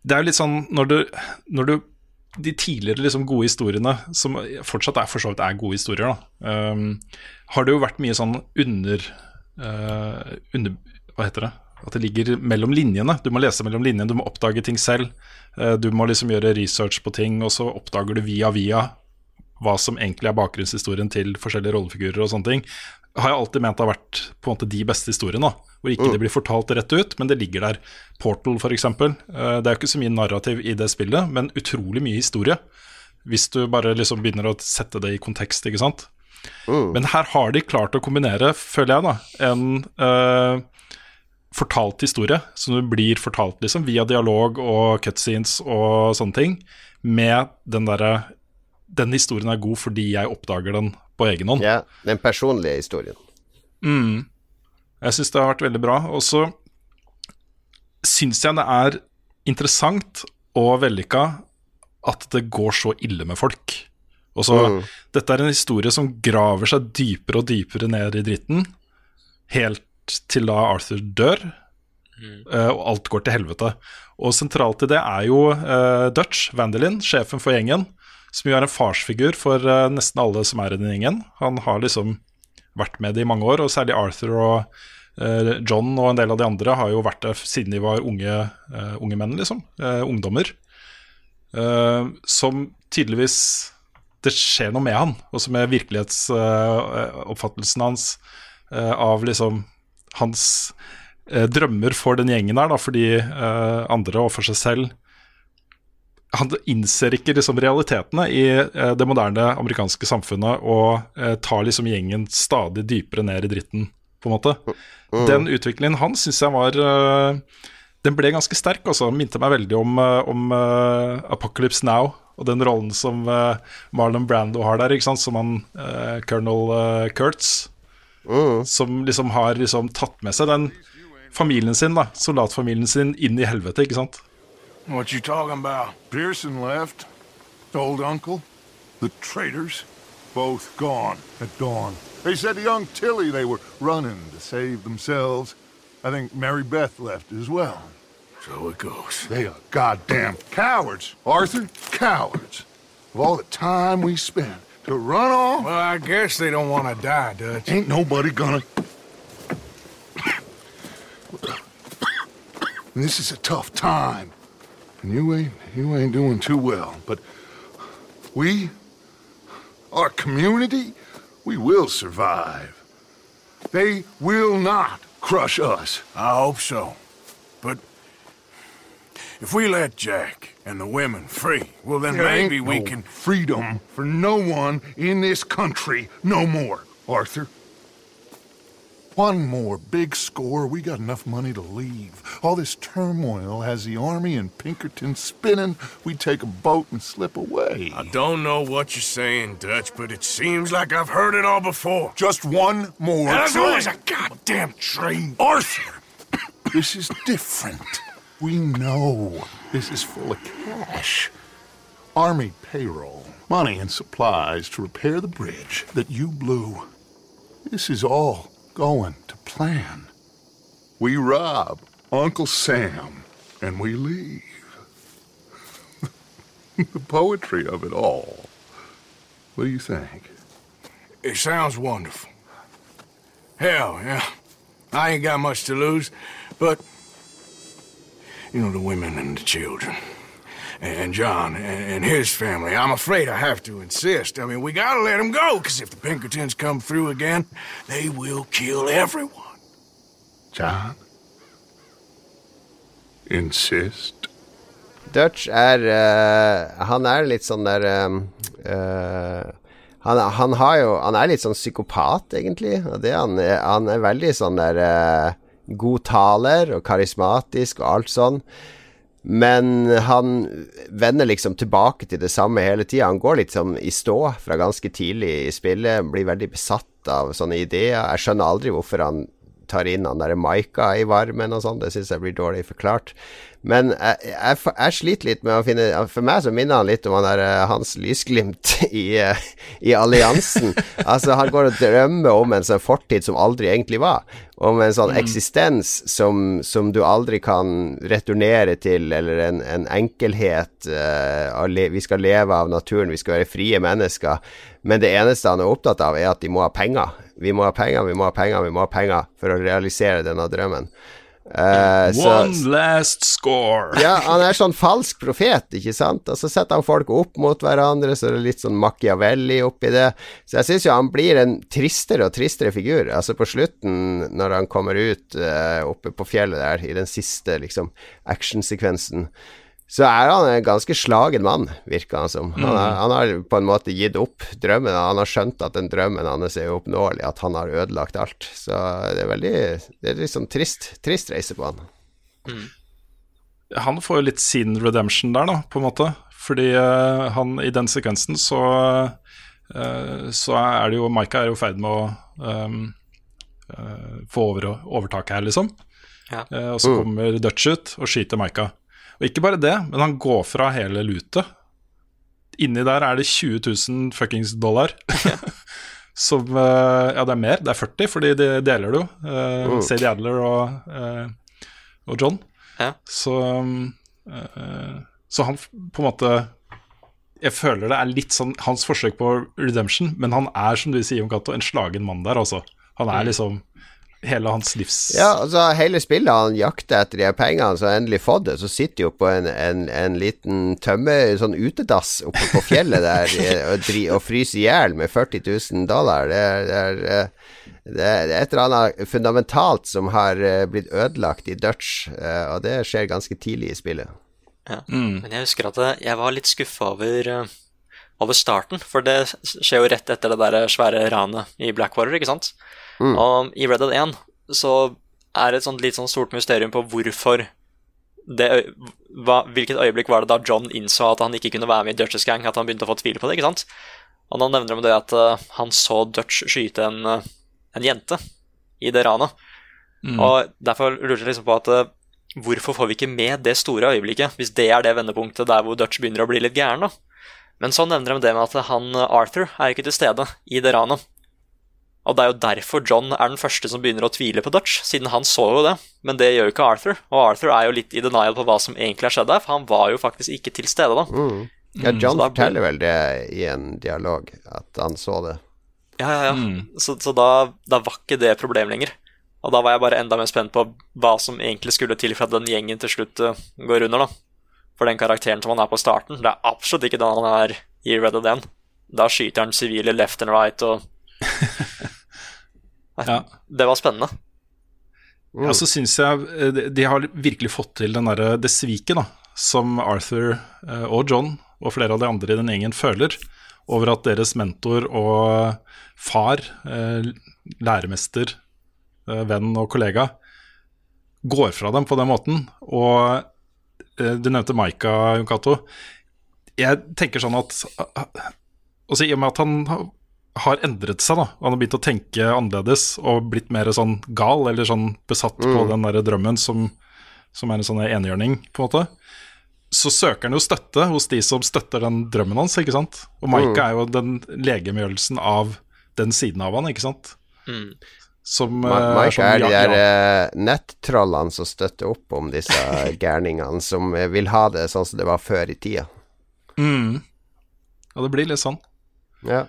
Speaker 1: Det er jo litt sånn når du, når du De tidligere liksom gode historiene, som fortsatt er for så vidt er gode historier, da, um, har det jo vært mye sånn under, uh, under Hva heter det? At det ligger mellom linjene. Du må lese mellom linjene, du må oppdage ting selv. Eh, Du må liksom gjøre research på ting, og så oppdager du via via hva som egentlig er bakgrunnshistorien til forskjellige rollefigurer og sånne ting, har jeg alltid ment har vært på en måte de beste historiene. Hvor ikke
Speaker 2: Mm.
Speaker 1: det blir fortalt rett ut, men det ligger der. Portal, f.eks. Det er jo ikke så mye narrativ i det spillet, men utrolig mye historie. Hvis du bare liksom begynner å sette det i kontekst, ikke sant. Men her har de klart å kombinere, føler jeg, da, en uh, fortalt historie, som det blir fortalt liksom, via dialog og cutscenes og sånne ting, med den derre Den historien er god fordi jeg oppdager den på egen hånd.
Speaker 2: Ja, den personlige historien.
Speaker 1: Mm. Jeg syns det har vært veldig bra. Og så syns jeg det er interessant og vellykka at det går så ille med folk. Og så,
Speaker 2: Mm.
Speaker 1: Dette er en historie som graver seg dypere og dypere ned i dritten, helt til da Arthur dør, mm. og alt går til helvete. Og sentralt i det er jo uh, Dutch, Vandelin, sjefen for gjengen, som jo er en farsfigur for eh, nesten alle som er i den gjengen. Han har liksom vært med det i mange år, og særlig Arthur og eh, John og en del av de andre har jo vært der siden de var unge, eh, unge menn, liksom. ungdommer. Som tydeligvis Det skjer noe med han, også med virkelighetsoppfattelsen hans av liksom hans drømmer for den gjengen her, da, for de andre og for seg selv. Han innser ikke liksom realitetene i eh, det moderne amerikanske samfunnet og eh, tar liksom gjengen stadig dypere ned i dritten, på en måte.
Speaker 2: Mm.
Speaker 1: Den utviklingen hans syns jeg var eh, Den ble ganske sterk, altså. Minte meg veldig om, om Apocalypse Now og den rollen som Marlon Brando har der, ikke sant? som han uh, colonel uh, Kurtz. Som liksom har liksom tatt med seg den familien sin, da, soldatfamilien sin, inn i helvete, ikke sant?
Speaker 5: What you talking about? Pearson left. Old uncle. The traitors. Both gone at dawn. They said to young Tilly they were running to save themselves. I think Mary Beth left as well. So it goes. They are goddamn cowards, Arthur. Cowards. Of all the time we spent to run off.
Speaker 6: Well, I guess they don't want to die, Dutch.
Speaker 5: Ain't nobody gonna. This is a tough time. And you ain't you ain't doing too well. But we our community, we will survive. They will not crush us.
Speaker 6: I hope so. But if we let Jack and the women free, well, then
Speaker 5: There
Speaker 6: maybe we
Speaker 5: no
Speaker 6: can.
Speaker 5: freedom for no one in this country no more, Arthur. One more big score, we got enough money to leave. All this turmoil has the army and Pinkerton spinning. We take a boat and slip away.
Speaker 6: I don't know what you're saying, Dutch, but it seems like I've heard it all before.
Speaker 5: Just one more
Speaker 6: And always a goddamn train.
Speaker 5: Arthur, this is different. We know this is full of cash. Army payroll, money and supplies to repair the bridge that you blew. This is all going to plan. We rob Uncle Sam and we leave. the poetry of it all. What do you think?
Speaker 6: It sounds wonderful. Hell, yeah. I ain't got much to lose, but. You know, the women and the children. And John and, his family. I'm afraid I have to insist. I mean, we gotta let them go, because if the Pinkertons come through again, they will kill everyone.
Speaker 5: John? Insist?
Speaker 2: Dutch er uh, Han er litt sånn der um, uh, han, han har jo Han er litt sånn psykopat, egentlig. Og det han, han er veldig sånn der uh, god taler og karismatisk og alt sånn. Men han vender liksom tilbake til det samme hele tida. Han går litt sånn i stå fra ganske tidlig i spillet, blir veldig besatt av sånne ideer. Jeg skjønner aldri hvorfor han tar inn han derre Maika i varmen og sånn, det syns jeg blir dårlig forklart. Men jeg, jeg, jeg, sliter litt med å finne For meg så minner han litt om han der, eh, Hans Lysglimt i, eh, i Alliansen. altså, han går og drømmer om en sånn fortid som aldri egentlig var. Om en sånn mm. eksistens som, som, du aldri kan returnere til, eller en, en enkelhet. Uh, vi skal leve av naturen, vi skal være frie mennesker. Men det eneste han er opptatt av, er at de må ha penger. Vi må ha penger, vi må ha penger, vi må ha penger for å realisere denne drømmen.
Speaker 1: Uh, One så, last score.
Speaker 2: ja, han er sånn falsk profet, ikke sant? Og så setter han folk opp mot hverandre, så det er litt sånn Machiavelli oppi det. Så jeg syns jo han blir en tristere og tristere figur. Altså på slutten, når han kommer ut uh, oppe på fjellet der, i den siste liksom actionsekvensen, så er han en ganske slagen mann, virker han som. Han, er, mm. han, har på en måte gitt opp drømmen. Han har skjønt at den drømmen hans er uoppnåelig, at han har ødelagt alt. Så det er veldig Det er litt sånn trist, trist reise på han. Mm.
Speaker 1: Han får jo litt sin redemption der, da, på en måte. Fordi uh, han i den sekvensen så uh, Så er det jo Maika er jo i ferd med å um, uh, få over, overtaket her, liksom. Ja. og så mm. kommer Dutch ut og skyter Maika. Og ikke bare det, men han går fra hele lutet. Inni der er det 20 000 fuckings dollar. Som uh, Ja, det er mer. Det er 40, fordi de deler det jo. Uh. Sadie Adler og, uh, og John. Ja. Så, uh, så han på en måte Jeg føler det er litt sånn hans forsøk på redemption, men han er, som du sier, Jon Cato, en slagen mann der, altså. Han er mm. liksom hele hans livs
Speaker 2: Ja, altså hele spillet han jakter etter de pengene, så har endelig fått det. Så sitter jo på en, en, en liten tømme, sånn utedass oppe på fjellet der og, dri, og fryser i hjel med 40 000 dollar. Det er, det, er, eh, det er, et eller annet fundamentalt som har eh, blitt ødelagt i Dutch, eh, og det skjer ganske tidlig i spillet.
Speaker 3: Ja, mm. men jeg husker at jeg var litt skuffa over over starten, for det skjer jo rett etter det der svære ranet i Blackwater, ikke sant? Mm. Og i Red Dead 1 så er det et sånt litt sånn stort mysterium på hvorfor det, hva, Hvilket øyeblikk var det da John innså at han ikke kunne være med i Dutchess Gang? At han begynte å få tvil på det, ikke sant? Og da nevner han det at uh, han så Dutch skyte en, uh, en jente i det ranet. Mm. Og derfor lurte jeg liksom på at uh, hvorfor får vi ikke med det store øyeblikket, hvis det er det vendepunktet der hvor Dutch begynner å bli litt gæren, da? Men så nevner de det med at han Arthur er ikke til stede i det ranet. Og det er jo derfor John er den første som begynner å tvile på Dutch, siden han så jo det. Men det gjør jo ikke Arthur, og Arthur er jo litt i denial på hva som egentlig har skjedd der, for han var jo faktisk ikke til stede da.
Speaker 2: Mm. Ja, John mm, forteller vel det i en dialog, at han så det.
Speaker 3: Ja, ja, ja. Mm. Så, så da, da, var ikke det problem lenger. Og da var jeg bare enda mer spent på hva som egentlig skulle til for at den gjengen til slutt uh, går under, da. For den karakteren som han er på starten, det er absolutt ikke den han er i Red Dead 1. Da skyter han sivile left and right og ja. Det var spennende.
Speaker 1: Mm. Ja, så syns jeg eh, de har virkelig fått til den der, det sviket da, som Arthur eh, og John og flere av de andre i den gjengen føler over at deres mentor og far, eh, læremester, venn og kollega går fra dem på den måten. Og du nevnte Maika, Jon Cato. Jeg tenker sånn at altså, I og med at han har endret seg. da Han har begynt å tenke annerledes og blitt mer sånn gal, eller sånn besatt mm. på den der drømmen som, som er en sånn enhjørning, på en måte. Så søker han jo støtte hos de som støtter den drømmen hans, ikke sant. Og Maika mm. er jo den legemgjørelsen av den siden av han, ikke sant. Mm.
Speaker 2: Som, Ma eh, Mike er, er de der uh, nettrollene som støtter opp om disse gærningene, som vil ha det sånn som det var før i tida.
Speaker 1: Mm. Ja, det blir litt sånn.
Speaker 2: Ja.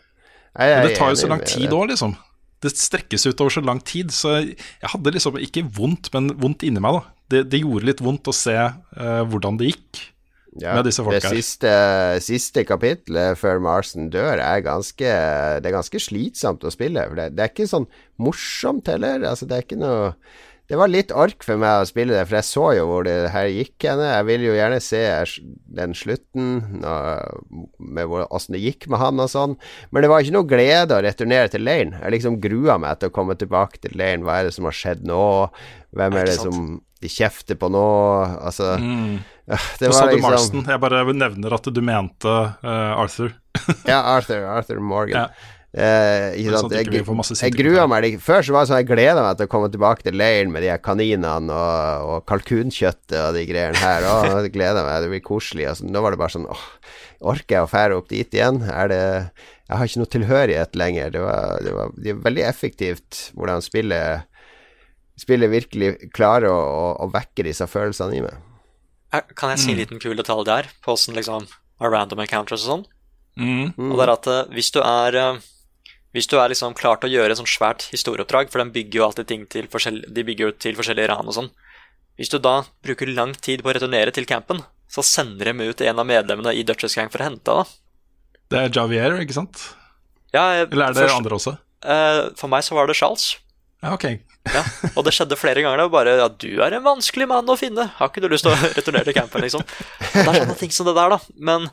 Speaker 1: Jeg, det tar jo så lang tid òg, liksom. Det strekkes ut over så lang tid, så jeg hadde liksom ikke vondt, men vondt inni meg. da Det, det gjorde litt vondt å se uh, hvordan det gikk ja, med disse folka.
Speaker 2: Det siste, siste kapitlet før Marsen dør, er ganske Det er ganske slitsomt å spille. For det, det er ikke sånn morsomt heller. Altså, det er ikke noe det var litt ork for meg å spille det, for jeg så jo hvor det her gikk henne. Jeg ville jo gjerne se den slutten, med åssen det gikk med han og sånn. Men det var ikke noe glede å returnere til leiren. Jeg liksom grua meg til å komme tilbake til leiren. Hva er det som har skjedd nå? Hvem er det som de kjefter på nå? Altså
Speaker 1: Mm.
Speaker 2: ja,
Speaker 1: Nå sa du Marston. Jeg bare nevner at du mente uh, Arthur.
Speaker 2: Ja, Arthur, Arthur Morgan.
Speaker 1: Ja.
Speaker 2: Eh, ikke
Speaker 1: sånn
Speaker 2: Jeg, jeg gruer meg litt Før så var det sånn jeg gleda meg til å komme tilbake til leiren med de her kaninene og, og kalkunkjøttet og de greiene her. Å, jeg gleder meg, det blir koselig. Sånn. Nå var det bare sånn åh, orker jeg å fære opp dit igjen? Er det Jeg har ikke noe tilhørighet lenger. Det var, det var det er veldig effektivt hvordan spillet Spillet virkelig klarer å, å, å vekke disse følelsene i meg.
Speaker 3: Eh, Kan jeg si en liten kul detalj der, på åssen liksom random encounters og sånn?
Speaker 1: Mm.
Speaker 3: Og det er at eh, hvis du er eh, Hvis du er liksom klar til å gjøre et sånt svært historieoppdrag, for de bygger jo alltid ting til forskjell, jo til forskjellige ran og sånn. Hvis du da bruker lang tid på å returnere til campen, så sender de ut en av medlemmene i Dutchess Gang for å hente deg.
Speaker 1: Det er Javier, ikke sant?
Speaker 3: Ja,
Speaker 1: Eller er det
Speaker 3: først-
Speaker 1: andre også?
Speaker 3: Uh, for meg så var det Charles.
Speaker 1: Ja, ok.
Speaker 3: Ja, og det skjedde flere ganger. Det var bare ja, 'Du er en vanskelig mann å finne. Har ikke du lyst til å returnere til campen?' liksom. Det er sånne ting som det der, da. Men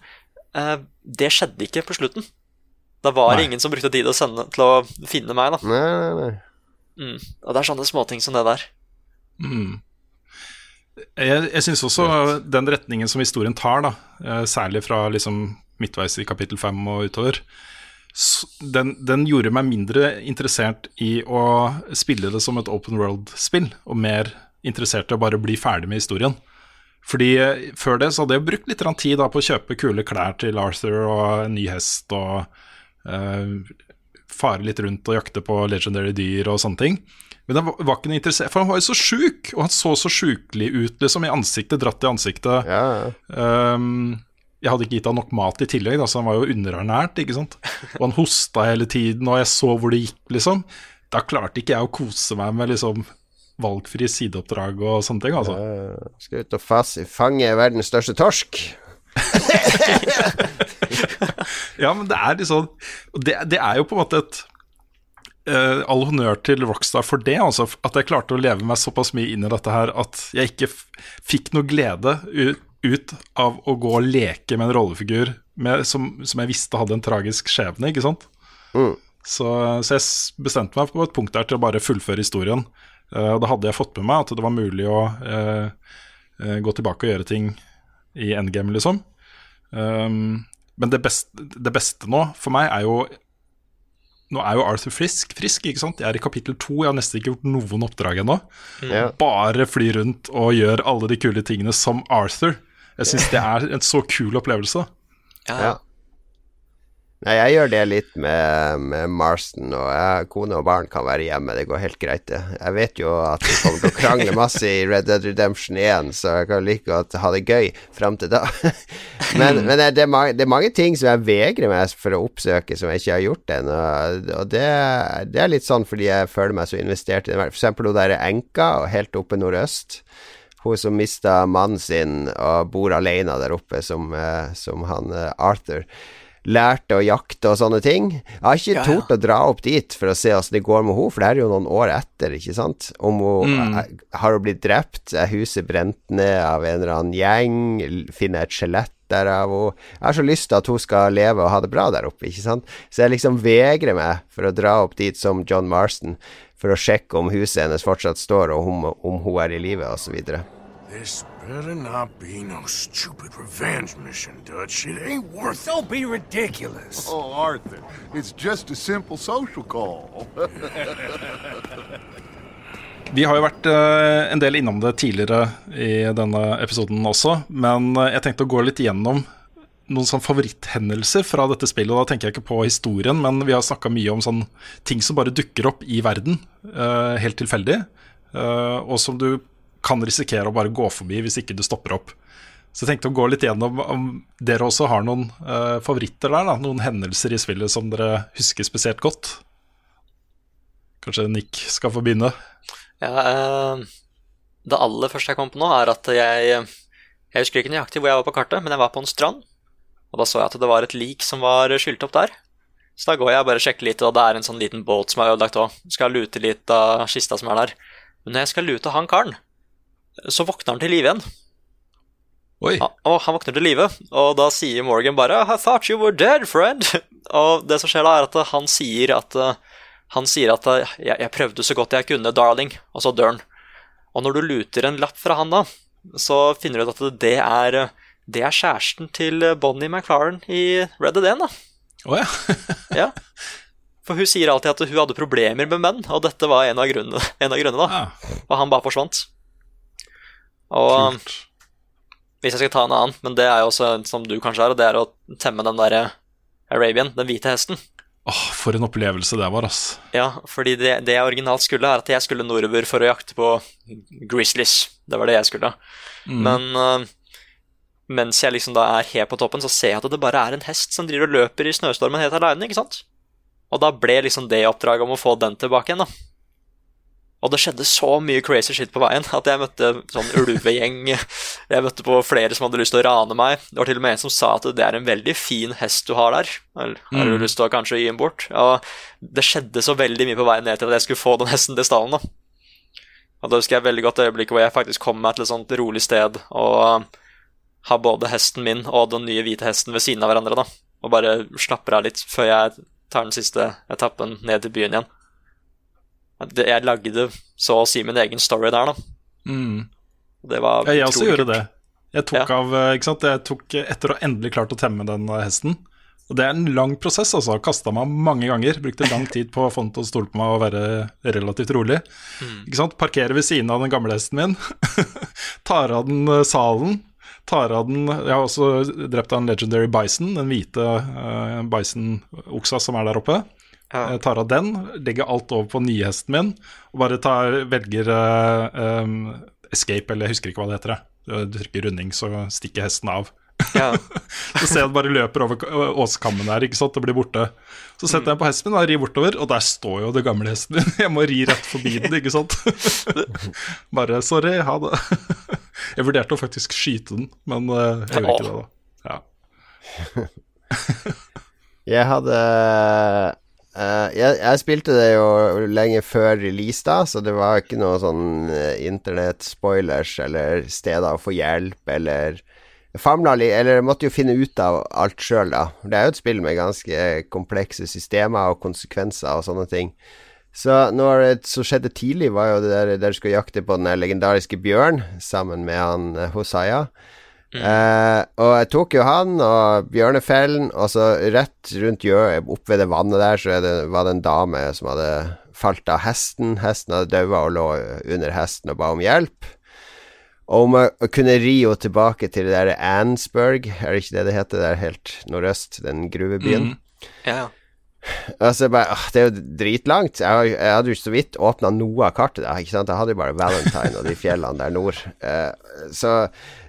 Speaker 3: uh, det skjedde ikke på slutten. Da var det
Speaker 1: Nei.
Speaker 3: ingen som brukte tid å sende, til å finne meg, da.
Speaker 2: Nei, nei, nei.
Speaker 3: Mm. Og det er sånne småting som det der.
Speaker 1: Mm. Jeg, jeg syns også den retningen som historien tar, da, eh, særlig fra liksom midtveis i kapittel fem og utover, den, den gjorde meg mindre interessert i å spille det som et open world-spill, og mer interessert i å bare bli ferdig med historien. Fordi eh, Før det så hadde jeg brukt litt tid da på å kjøpe kule klær til Arthur og en ny hest og fare litt rundt og jakte på legendary dyr og sånne ting. Men han var, ikke noe interessert, for han var jo så sjuk, og han så så sjukelig ut, liksom, i ansiktet, dratt i ansiktet.
Speaker 2: Ja, ja.
Speaker 1: Um, jeg hadde ikke gitt han nok mat i tillegg, da, så han var jo underernært, ikke sant. Og han hosta hele tiden, og jeg så hvor det gikk, liksom. Da klarte ikke jeg å kose meg med liksom valgfrie sideoppdrag og sånne ting, altså.
Speaker 2: Eh, Skal ut og fasse, fange verdens største torsk.
Speaker 1: Ja, men det er liksom Det, det er jo på en måte et uh, All honnør til Rockstar for det, altså. At jeg klarte å leve meg såpass mye inn i dette her at jeg ikke fikk noe glede ut, ut av å gå og leke med en rollefigur med, som, som jeg visste hadde en tragisk skjebne, ikke sant?
Speaker 2: Mm.
Speaker 1: Så, så jeg bestemte meg på et punkt der til å bare fullføre historien. Uh, og da hadde jeg fått med meg at det var mulig å uh, gå tilbake og gjøre ting i endgame, liksom. Um, men det beste, det beste nå for meg er jo Nå er jo Arthur frisk, frisk, ikke sant? Jeg er i kapittel to, jeg har nesten ikke gjort noen oppdrag ennå.
Speaker 2: Ja.
Speaker 1: Bare fly rundt og gjør alle de kule tingene som Arthur. Jeg syns det er en så kul opplevelse.
Speaker 2: Ja. Nei, jeg gjør det litt med, med Marston, og jeg, kone og barn kan være hjemme. Det går helt greit, det. Jeg vet jo at vi kommer til å krangle masse i Red Dead Redemption 1, så jeg kan like godt ha det gøy fram til da. men men det, er mange, det er mange ting som jeg vegrer meg for å oppsøke, som jeg ikke har gjort ennå. Og det, det er litt sånn fordi jeg føler meg så investert i det. For eksempel hun der enka, og helt oppe nordøst. Hun som mista mannen sin og bor alene der oppe, som, eh, som han eh, Arthur lærte å jakte og sånne ting. Jeg har ikke
Speaker 3: Ja, ja.
Speaker 2: tort å dra opp dit for å se åssen det går med henne, for det er jo noen år etter, ikke sant. Om hun
Speaker 1: Mm.
Speaker 2: har hun blitt drept, er huset brent ned av en eller annen gjeng, finner et skjelett der av hun Jeg har så lyst til at hun skal leve og ha det bra der oppe, ikke sant. Så jeg liksom vegrer meg for å dra opp dit som John Marston, for å sjekke om huset hennes fortsatt står, og om, om hun er i live, osv.
Speaker 6: Better not be no stupid revenge mission, Dutch. It ain't worth it.
Speaker 5: Don't be ridiculous. Oh, Arthur, it's just a simple social call.
Speaker 1: Vi har jo vært eh, en del innom det tidligere i denne episoden også, men eh, jeg tenkte å gå litt gjennom noen sånn favoritthendelser fra dette spillet. Og da tenker jeg ikke på historien, men vi har snakka mye om sånn ting som bare dukker opp i verden, eh, helt tilfeldig, eh, og som du kan risikere å bare gå forbi hvis ikke du stopper opp. Så jeg tenkte å gå litt gjennom om dere også har noen uh, favoritter der, da, noen hendelser i spillet som dere husker spesielt godt. Kanskje Nick skal få begynne?
Speaker 3: Ja, uh, det aller første jeg kom på nå, er at jeg Jeg husker ikke nøyaktig hvor jeg var på kartet, men jeg var på en strand. Og da så jeg at det var et lik som var skylt opp der. Så da går jeg og bare sjekker litt, og det er en sånn liten båt som er ødelagt òg. Skal lute litt av kista som er der. Men når jeg skal lute han karen, så våkner han til live igjen.
Speaker 1: Oi.
Speaker 3: Ja, og han våkner til live, og da sier Morgan bare I thought you were dead, friend. Og det som skjer da, er at han sier at eh, Han sier at eh, jeg, jeg prøvde så godt jeg kunne, darling, og så dør han. Og når du luter en lapp fra han da, så finner du ut at det er, det er kjæresten til Bonnie McLaren i Red Dead 1. da.
Speaker 1: Oh, ja.
Speaker 3: Ja. For hun sier alltid at hun hadde problemer med menn, og dette var en av grunnene. En av grunnene da. Og han bare forsvant. Og
Speaker 1: Kult.
Speaker 3: hvis jeg skal ta en annen, men det er jo også som du kanskje er, og det er å temme den derre Arabian, den hvite hesten.
Speaker 1: Åh, for en opplevelse det var, ass.
Speaker 3: Ja, fordi det, det jeg originalt skulle, er at jeg skulle nordover for å jakte på grizzlies. Det var det jeg skulle.
Speaker 1: Mm.
Speaker 3: Men uh, mens jeg liksom da er helt på toppen, så ser jeg at det bare er en hest som driver og løper i snøstormen helt aleine, ikke sant? Og da ble liksom det oppdraget om å få den tilbake igjen, da. Og det skjedde så mye crazy shit på veien at jeg møtte sånn ulvegjeng. Jeg møtte på flere som hadde lyst til å rane meg. Det var til og med en som sa at det er en veldig fin hest du har der. Eller har du
Speaker 1: Mm.
Speaker 3: lyst til å kanskje gi den bort? Og det skjedde så veldig mye på veien ned til at jeg skulle få den hesten til stallen. da. Og da husker jeg veldig godt øyeblikket hvor jeg faktisk kom meg til et sånt rolig sted og har både hesten min og den nye hvite hesten ved siden av hverandre, da. Og bare slapper av litt før jeg tar den siste etappen ned til byen igjen. Jeg lagde så å si min egen story der, da.
Speaker 1: Mm.
Speaker 3: Det var
Speaker 1: Ja, jeg også gjorde
Speaker 3: kult.
Speaker 1: det. Jeg tok av, eh, ikke sant? Jeg tok eh, etter å endelig klart å temme den eh, hesten. Og det er en lang prosess, altså. Kasta meg mange ganger. Brukte lang tid på å få den til å stole på meg og være relativt rolig. Ikke sant? Parkerer ved siden av den gamle hesten min. tar av den salen. Tar av den Jeg har også drept av en legendary bison, den hvite uh, bison-oksa som er der oppe. Jeg tar av den, legger alt over på nyhesten min, og bare tar, velger eh, um, escape, eller jeg husker ikke hva det heter. Du trykker runding, så stikker hesten av.
Speaker 3: Ja.
Speaker 1: så ser jeg den bare løper over åskammen der, ikke sant, og blir borte. Så setter jeg den på hesten min og rir bortover, og der står jo det gamle hesten min. Jeg må ri rett forbi den, ikke sant. bare sorry, ha det. jeg vurderte å faktisk skyte den, men eh, jeg gjorde ikke det, da. Ja.
Speaker 2: Jeg hadde eh, jeg, jeg spilte det jo lenge før release, da, så det var ikke noe sånn uh, internett-spoilers eller steder å få hjelp, eller famla litt Eller måtte jo finne ut av alt sjøl, da. Det er jo et spill med ganske komplekse systemer og konsekvenser og sånne ting. Så noe som skjedde tidlig, var jo det der, du skulle jakte på den legendariske bjørn sammen med han eh, Hosaya. Eh, og jeg tok jo han og bjørnefellen, og så rett rundt hjørnet, opp ved det vannet der, så er det, var det en dame som hadde falt av hesten. Hesten hadde daua og lå under hesten og ba om hjelp. Og om jeg kunne ri henne tilbake til det der Ansburg, er det ikke det det heter, der helt nordøst, den gruvebyen.
Speaker 3: Ja.
Speaker 2: Altså, bare, åh, det er jo dritlangt. Jeg, jeg hadde jo så vidt åpna noe av kartet. Da, ikke sant? Jeg hadde jo bare Valentine og de fjellene der nord. Uh, så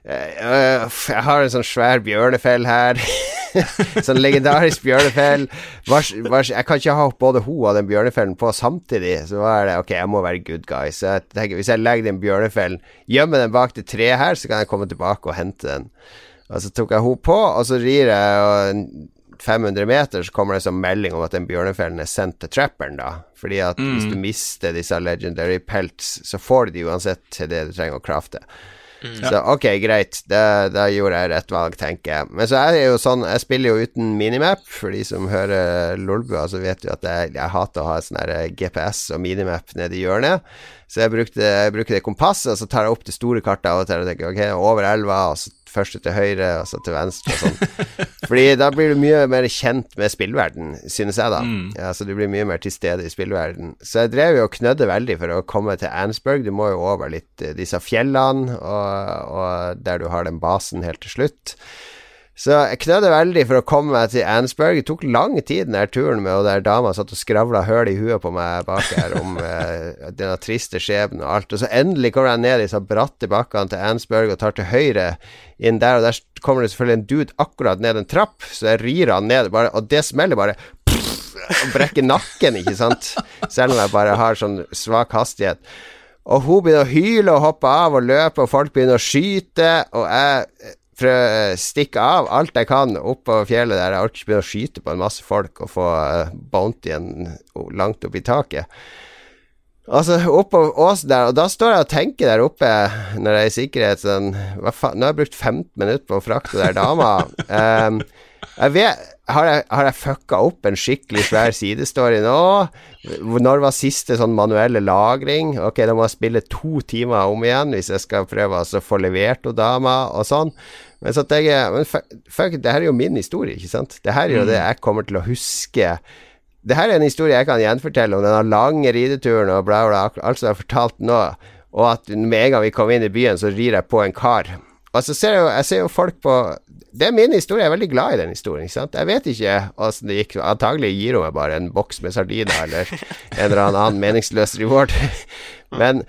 Speaker 2: øh, jeg har en sånn svær bjørnefell her. sånn legendarisk bjørnefell. Vars, vars, jeg kan ikke ha både hun og den bjørnefellen på samtidig. Så er det ok, jeg må være good guy. Så jeg tenker, hvis jeg legger den bjørnefellen, gjemmer den bak det treet her, så kan jeg komme tilbake og hente den. Og så tok jeg henne på, og så rir jeg og 500 meter, så kommer det sånn melding om at den bjørnefellen er sendt til trapperen, da. Fordi at
Speaker 1: Mm.
Speaker 2: hvis du mister disse legendary pelts, så får du de uansett til det du trenger å crafte. Så ok, greit, da, gjorde jeg rett valg, tenker jeg. Men så er det jo sånn, jeg spiller jo uten minimap. For de som hører Lolbua, så vet jo at jeg, jeg hater å ha sånn her GPS og minimap nede i hjørnet. Så jeg brukte, jeg bruker det kompasset, og så tar jeg opp det store kartet av og til og tenker ok, over elva, og så først til høyre, og så til venstre og sånn. Fordi da blir du mye mer kjent med spillverden, synes jeg, da. Ja, så du blir mye mer til stede i spillverden. Så jeg drev jo og knødde veldig for å komme til Ansburg. Du må jo over litt eh, disse fjellene, og, og der du har den basen helt til slutt. Så jeg knødde veldig for å komme meg til Ansberg. Det tok lang tid, den der turen med og der dama satt og skravla høl i huet på meg bak her om eh, denne triste skjebnen og alt. Og så endelig kommer jeg ned disse bratte bakkene til Ansberg og tar til høyre inn der, og der kommer det selvfølgelig en dude akkurat ned en trapp, så jeg rir han ned, bare, og det smeller bare og brekker nakken, ikke sant? Selv om jeg bare har sånn svak hastighet. Og hun begynner å hyle og hoppe av og løpe, og folk begynner å skyte, og jeg stikke av alt jeg kan opp på fjellet der. Jeg orker ikke begynne å skyte på en masse folk og få uh, bountyen langt opp i taket. Altså, oppå åsen der, og da står jeg og tenker der oppe når jeg er i sikkerhet sånn Hva faen, nå har jeg brukt 15 minutter på å frakte der dama. Um, jeg, vet, har jeg, har jeg fucka opp en skikkelig svær sidestory nå? Når var siste sånn manuelle lagring? Ok, da må jeg spille to timer om igjen hvis jeg skal prøve altså, å få levert noen damer og sånn. Men så at jeg Men fuck, det her er jo min historie, ikke sant? Det her er jo det jeg kommer til å huske. Det her er en historie jeg kan gjenfortelle om denne lange rideturen og bla, bla, alt som jeg har fortalt nå. Og at med en gang vi kom inn i byen, så rir jeg på en kar. Og så ser jeg jo, jeg ser jo folk på Det er min historie, jeg er veldig glad i den historien. Ikke sant? Jeg vet ikke åssen det gikk. Antagelig gir hun meg bare en boks med sardiner eller en eller annen meningsløs reward. Men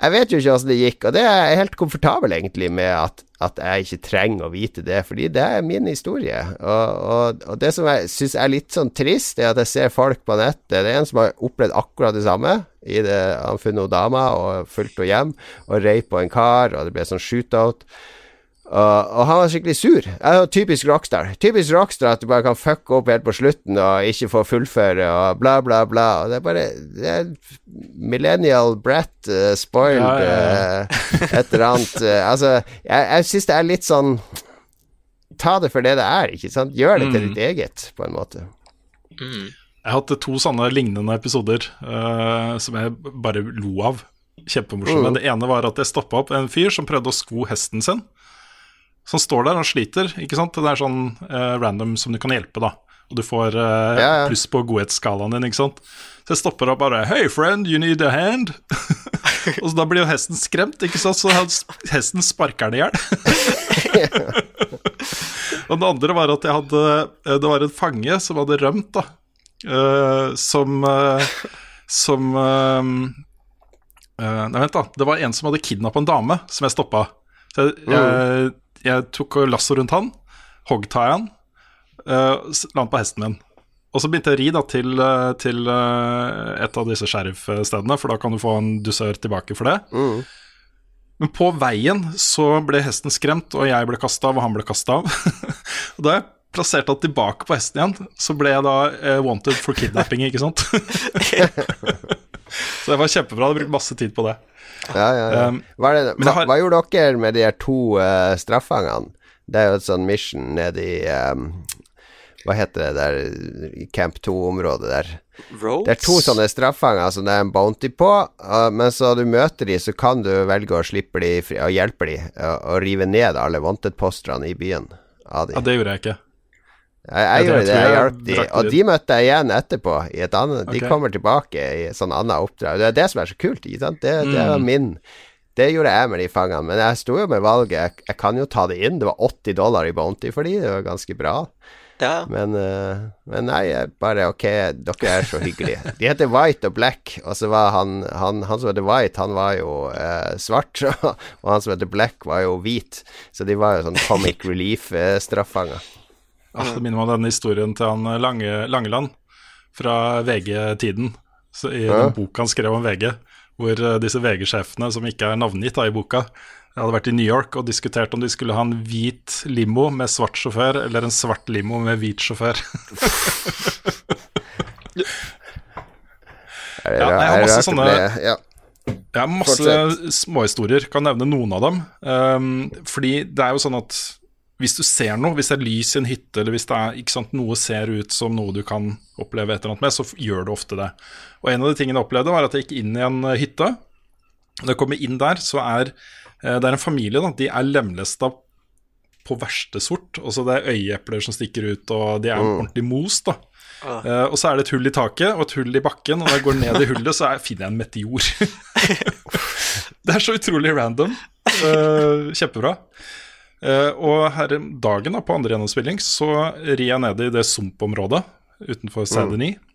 Speaker 2: jeg vet jo ikke åssen det gikk, og det er jeg helt komfortabel egentlig med at, at jeg ikke trenger å vite det, fordi det er min historie. Og, og, og det som jeg syns er litt sånn trist, er at jeg ser folk på nettet Det er en som har opplevd akkurat det samme. I det, han funnet dama og fulgt henne hjem, og rei på en kar, og det ble sånn shootout. Og, og, han var skikkelig sur. Er typisk Rockstar. Typisk Rockstar at du bare kan fucke opp helt på slutten og ikke få fullføre og bla, bla, bla. Og det er bare det er Millennial brat, uh, spoiled ja, ja, ja. Uh, et eller annet. Uh, altså, jeg, jeg syns det er litt sånn Ta det for det det er, ikke sant? Gjør det til ditt eget, på en måte.
Speaker 1: Mm. Jeg har hatt to sånne lignende episoder som jeg bare lo av. Kjempemorsomt. Mm. Det ene var at jeg stoppa opp en fyr som prøvde å sko hesten sin. Han står der og sliter, ikke sant. Det er sånn uh, random som du kan hjelpe, da. Og du får uh, ja, ja. pluss på godhetsskalaen din, ikke sant. Så jeg stopper opp bare Hey friend, you need a hand? og så da blir jo hesten skremt, ikke sant. Så hesten sparker den i hjel. og det andre var at jeg hadde eh, Det var en fange som hadde rømt, da. Uh, som Som Nei, vent, da. Det var en som hadde kidnappa en dame, som jeg stoppa. Så jeg, jeg, jeg tok lasso rundt han, hoggta han, uh, la han på hesten min. Og så begynte jeg å ri da til, eh, til uh, et av disse sheriffstedene, for da kan du få en dusør tilbake for det. Mm. Men på veien så ble hesten skremt, og jeg ble kasta av, og han ble kasta av. og da jeg plasserte han tilbake på hesten igjen, så ble jeg da uh, wanted for kidnapping, ikke sant? så det var kjempebra, jeg hadde brukt masse tid på det.
Speaker 2: Ja, ja, ja. Um, hva, det, hva, har... hva, gjorde dere med de her to uh, straffangene? Det er jo et sånn mission nede i um, Hva heter det der Camp 2-området der?
Speaker 3: Roads?
Speaker 2: Det er to sånne straffanger som det er en bounty på, uh, men så du møter de, så kan du velge å slippe de fri, og hjelpe de, uh, og rive ned alle wanted-posterne i byen.
Speaker 1: Ja, det gjorde jeg ikke.
Speaker 2: Jeg, jeg gjorde det, jeg hjalp de, og de møtte jeg igjen etterpå. I et annet, okay. De kommer tilbake i et sånn annet oppdrag. Det er det som er så kult. Ikke sant? Det, mm. det var min Det gjorde jeg med de fangene. Men jeg sto jo med valget. Jeg, jeg, kan jo ta det inn. Det var 80 dollar i bounty for de, det var ganske bra.
Speaker 3: Ja.
Speaker 2: Men, uh, men nei, bare ok, dere er så hyggelige. De heter White og Black, og så var han, han, han som heter White, han var jo uh, svart, og han som heter Black, var jo hvit. Så de var jo sånn comic relief-straffanger. Uh,
Speaker 1: Ah, det minner meg om denne historien til han Lange, Langeland fra VG-tiden. I den boka han skrev om VG, hvor eh, disse VG-sjefene, som ikke er navngitt da, i boka, hadde vært i New York og diskutert om de skulle ha en hvit limo med svart sjåfør eller en svart limo med hvit sjåfør. ja, jeg har masse sånne ja. Jeg har masse småhistorier, kan nevne noen av dem. Um, fordi det er jo sånn at hvis du ser noe, hvis det er lys i en hytte, eller hvis det er, sant, noe ser ut som noe du kan oppleve et eller annet med, så gjør du ofte det. Og En av de tingene jeg opplevde, var at jeg gikk inn i en eh, hytte. Når jeg kommer inn der, så er eh, det er en familie. da, De er lemlesta på verste sort. Også det er øyeepler som stikker ut, og de er mm. ordentlig mos. da. Uh, og så er det et hull i taket og et hull i bakken, og når jeg går ned i hullet, så er, finner jeg en meteor. det er så utrolig random. Uh, kjempebra. Uh, og her dagen da, på andre gjennomspilling så rir jeg ned i det sumpområdet utenfor CD9. Mm.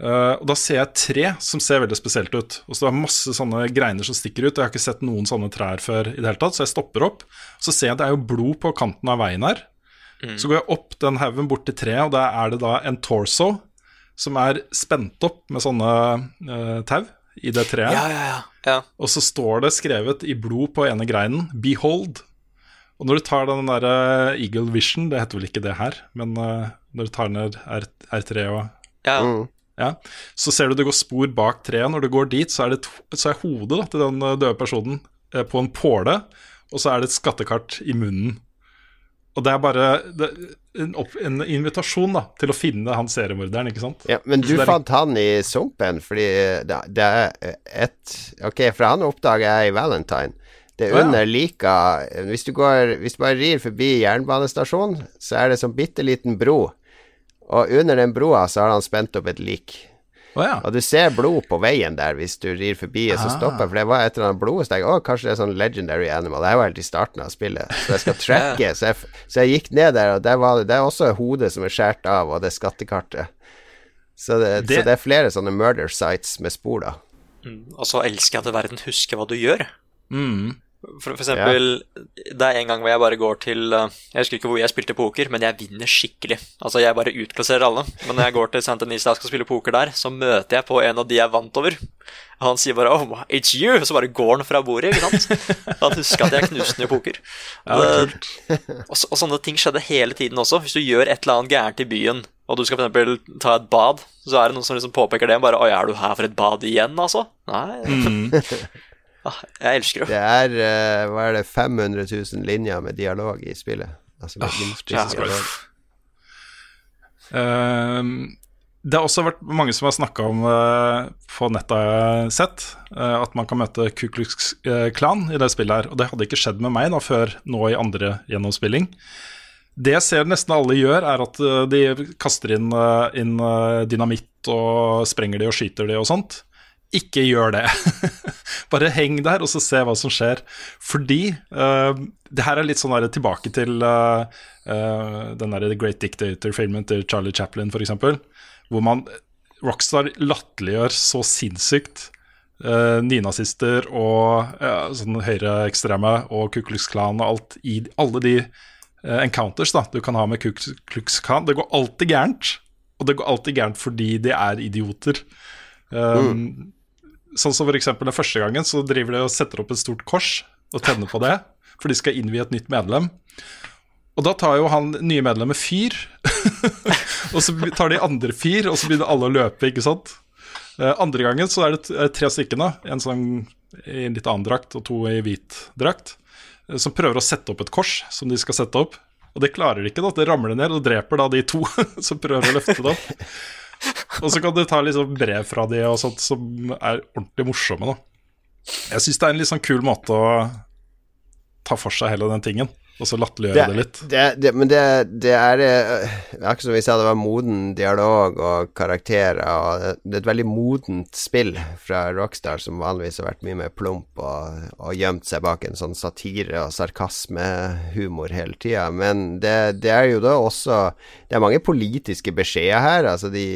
Speaker 1: Uh, og da ser jeg tre som ser veldig spesielt ut. Og så er det masse sånne greiner som stikker ut. Og jeg har ikke sett noen sånne trær før i det hele tatt, så jeg stopper opp. Så ser jeg at det er jo blod på kanten av veien her. Mm. Så går jeg opp den haugen bort til treet, og der er det da en torso som er spent opp med sånne uh, tau i det treet.
Speaker 3: Ja, ja, ja.
Speaker 1: Og så står det skrevet i blod på ene greinen 'Behold'. Og når du tar den der uh, Eagle Vision, det heter vel ikke det her, men uh, når du tar ned R, R3 og
Speaker 3: ja. Mm.
Speaker 1: ja. Så ser du det går spor bak treet. Når du går dit, så er, det, så er hodet da, til den eh, døde personen på en påle, og så er det et skattekart i munnen. Og det er bare det, en, opp, en, invitasjon da, til å finne han seriemorderen, ikke sant?
Speaker 2: Ja, Men du
Speaker 1: er,
Speaker 2: fant han i sumpen fordi det, det er et Ok, for han oppdager jeg i Valentine. Det er under lika hvis du, går, hvis du bare rir forbi jernbanestasjonen, så er det sånn bitte liten bro. Og under den broa så har han spent opp et lik.
Speaker 1: Oh, ja.
Speaker 2: Og du ser blod på veien der hvis du rir forbi, og så
Speaker 1: Ah.
Speaker 2: stopper For det var et eller annet blod, så tenker jeg å, kanskje det er sånn legendary animal. Det her var helt i starten av spillet, så jeg skal tracke. så, jeg, så jeg gikk ned der, og der var det, det er også hodet som er skåret av, og det er skattekartet. Så det,
Speaker 3: Det-
Speaker 2: så det er flere sånne murder sites med spor, da.
Speaker 3: Mm. Og så elsker jeg at verden husker hva du gjør.
Speaker 1: Mm.
Speaker 3: For, for eksempel, det er en gang hvor jeg bare går til eh, Jeg husker ikke hvor jeg spilte poker, men jeg vinner skikkelig. Altså, jeg bare utklasserer alle. Men når jeg går til St. Denis og skal spille poker der, så møter jeg på en av de jeg vant over. Og han sier bare 'Oh, it's you!' Og så bare går han fra bordet, ikke sant? Han husker at jeg knuste den i poker.
Speaker 1: Ja,
Speaker 3: Det- og, så- og sånne ting skjedde hele tiden også. Hvis du gjør et eller annet gærent i byen, og du skal eksempel ta et bad, så er det noen som liksom påpeker det. Bare 'Oi, er du her for et bad igjen', altså? Nei.
Speaker 1: Mm.
Speaker 3: Ah, jeg elsker det.
Speaker 2: Det er uh, hva er det, 500 000 linjer med dialog i spillet. Altså med
Speaker 1: Ah,
Speaker 2: minst dialog.
Speaker 1: Ehm, det har også vært mange som har snakka om uh, på nettet jeg sett, uh, at man kan møte Ku Klux eh, Klan i det spillet her. Og det hadde ikke skjedd med meg da før nå i andre gjennomspilling. Det jeg ser nesten alle gjør, er at de kaster inn, inn dynamitt og sprenger de og skyter de og sånt. Ikke gjør det. Bare heng der og så se hva som skjer. Fordi uh, det her er litt sånn der tilbake til uh, uh, den der The Great Dictator-filmen til Charlie Chaplin, f.eks. Hvor man Rockstar latterliggjør så sinnssykt uh, nynazister og uh, sånn høyreekstreme og Ku Klux Klan og alt i alle de encounters da du kan ha med Ku Klux Klan. Det går alltid gærent, og det går alltid gærent fordi de er idioter. Um, Sånn som for eksempel den første gangen så driver de og setter opp et stort kors og tenner på det, for de skal innvie et nytt medlem. Og da tar jo han nye medlemmet fyr, og så tar de andre fyr, og så begynner alle å løpe, ikke sant. Eh, andre gangen så er det tre stykker, da, en sånn i litt annen drakt og to i hvit drakt, eh, som prøver å sette opp et kors som de skal sette opp. Og det klarer de ikke, da. Det ramler ned og dreper da de to som prøver å løfte det opp. Og så kan du ta liksom brev fra de og sånt som er ordentlig morsomme, da. Jeg syns det er en litt sånn kul måte å ta for seg hele den tingen, og så latterliggjøre det litt.
Speaker 2: Det, det, men det, det er Akkurat Det er som vi sa, det var moden dialog og karakterer. Og det, det er et veldig modent spill fra Rockstar, som vanligvis har vært mye mer plump og, og gjemt seg bak en sånn satire og sarkasmehumor hele tida. Men det, det er jo da også Det er mange politiske beskjeder her. Altså de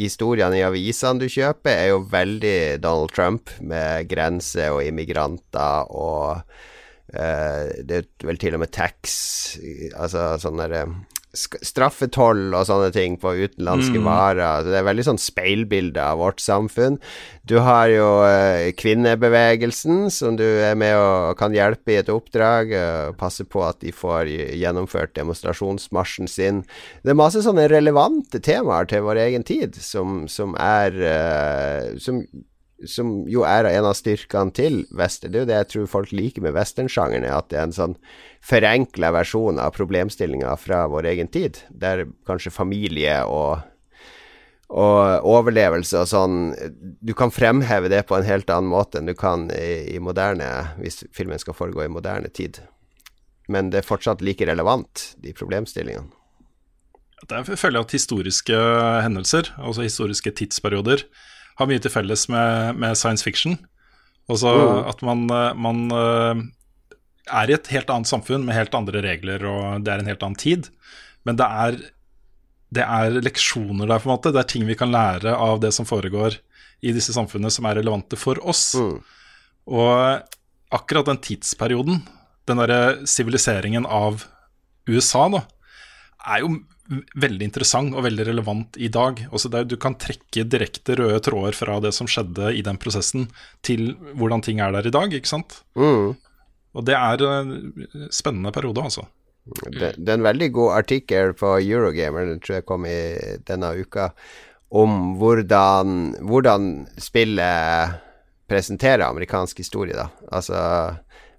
Speaker 2: historiene i avisene du kjøper, er jo veldig Donald Trump, med grenser og immigranter og Eh, det er vel til og med tax, altså sånne derre Straffetoll og sånne ting på utenlandske
Speaker 7: Mm.
Speaker 2: varer. Det er veldig sånn speilbilde av vårt samfunn. Du har jo eh, kvinnebevegelsen, som du er med og kan hjelpe i et oppdrag. eh, passe på at de får gjennomført demonstrasjonsmarsjen sin. Det er masse sånne relevante temaer til vår egen tid, som, som er eh, som som jo er en av styrkene til western. Det er jo det jeg tror folk liker med westernsjangeren, er at det er en sånn forenkla versjon av problemstillinga fra vår egen tid, der kanskje familie og og overlevelse og sånn Du kan fremheve det på en helt annen måte enn du kan i, i moderne Hvis filmen skal foregå i moderne tid. Men det er fortsatt like relevant, de problemstillingene.
Speaker 1: Det er en følge av historiske hendelser, altså historiske tidsperioder, har mye til felles med, med science fiction. Også
Speaker 2: Mm.
Speaker 1: at man, eh, man eh, er i et helt annet samfunn med helt andre regler, og det er en helt annen tid. Men det er, det er leksjoner der, på en måte. Det er ting vi kan lære av det som foregår i disse samfunnene, som er relevante for oss. Og akkurat den tidsperioden, den derre siviliseringen av USA, da, er jo veldig interessant og veldig relevant i dag. Også der du kan trekke direkte røde tråder fra det som skjedde i den prosessen, til hvordan ting er der i dag, ikke sant?
Speaker 2: Mm.
Speaker 1: Og det er en spennende periode, altså.
Speaker 2: Det, det er en veldig god artikkel på Eurogamer, den tror jeg kom i denne uka, om hvordan, hvordan spillet presenterer amerikansk historie, da. Altså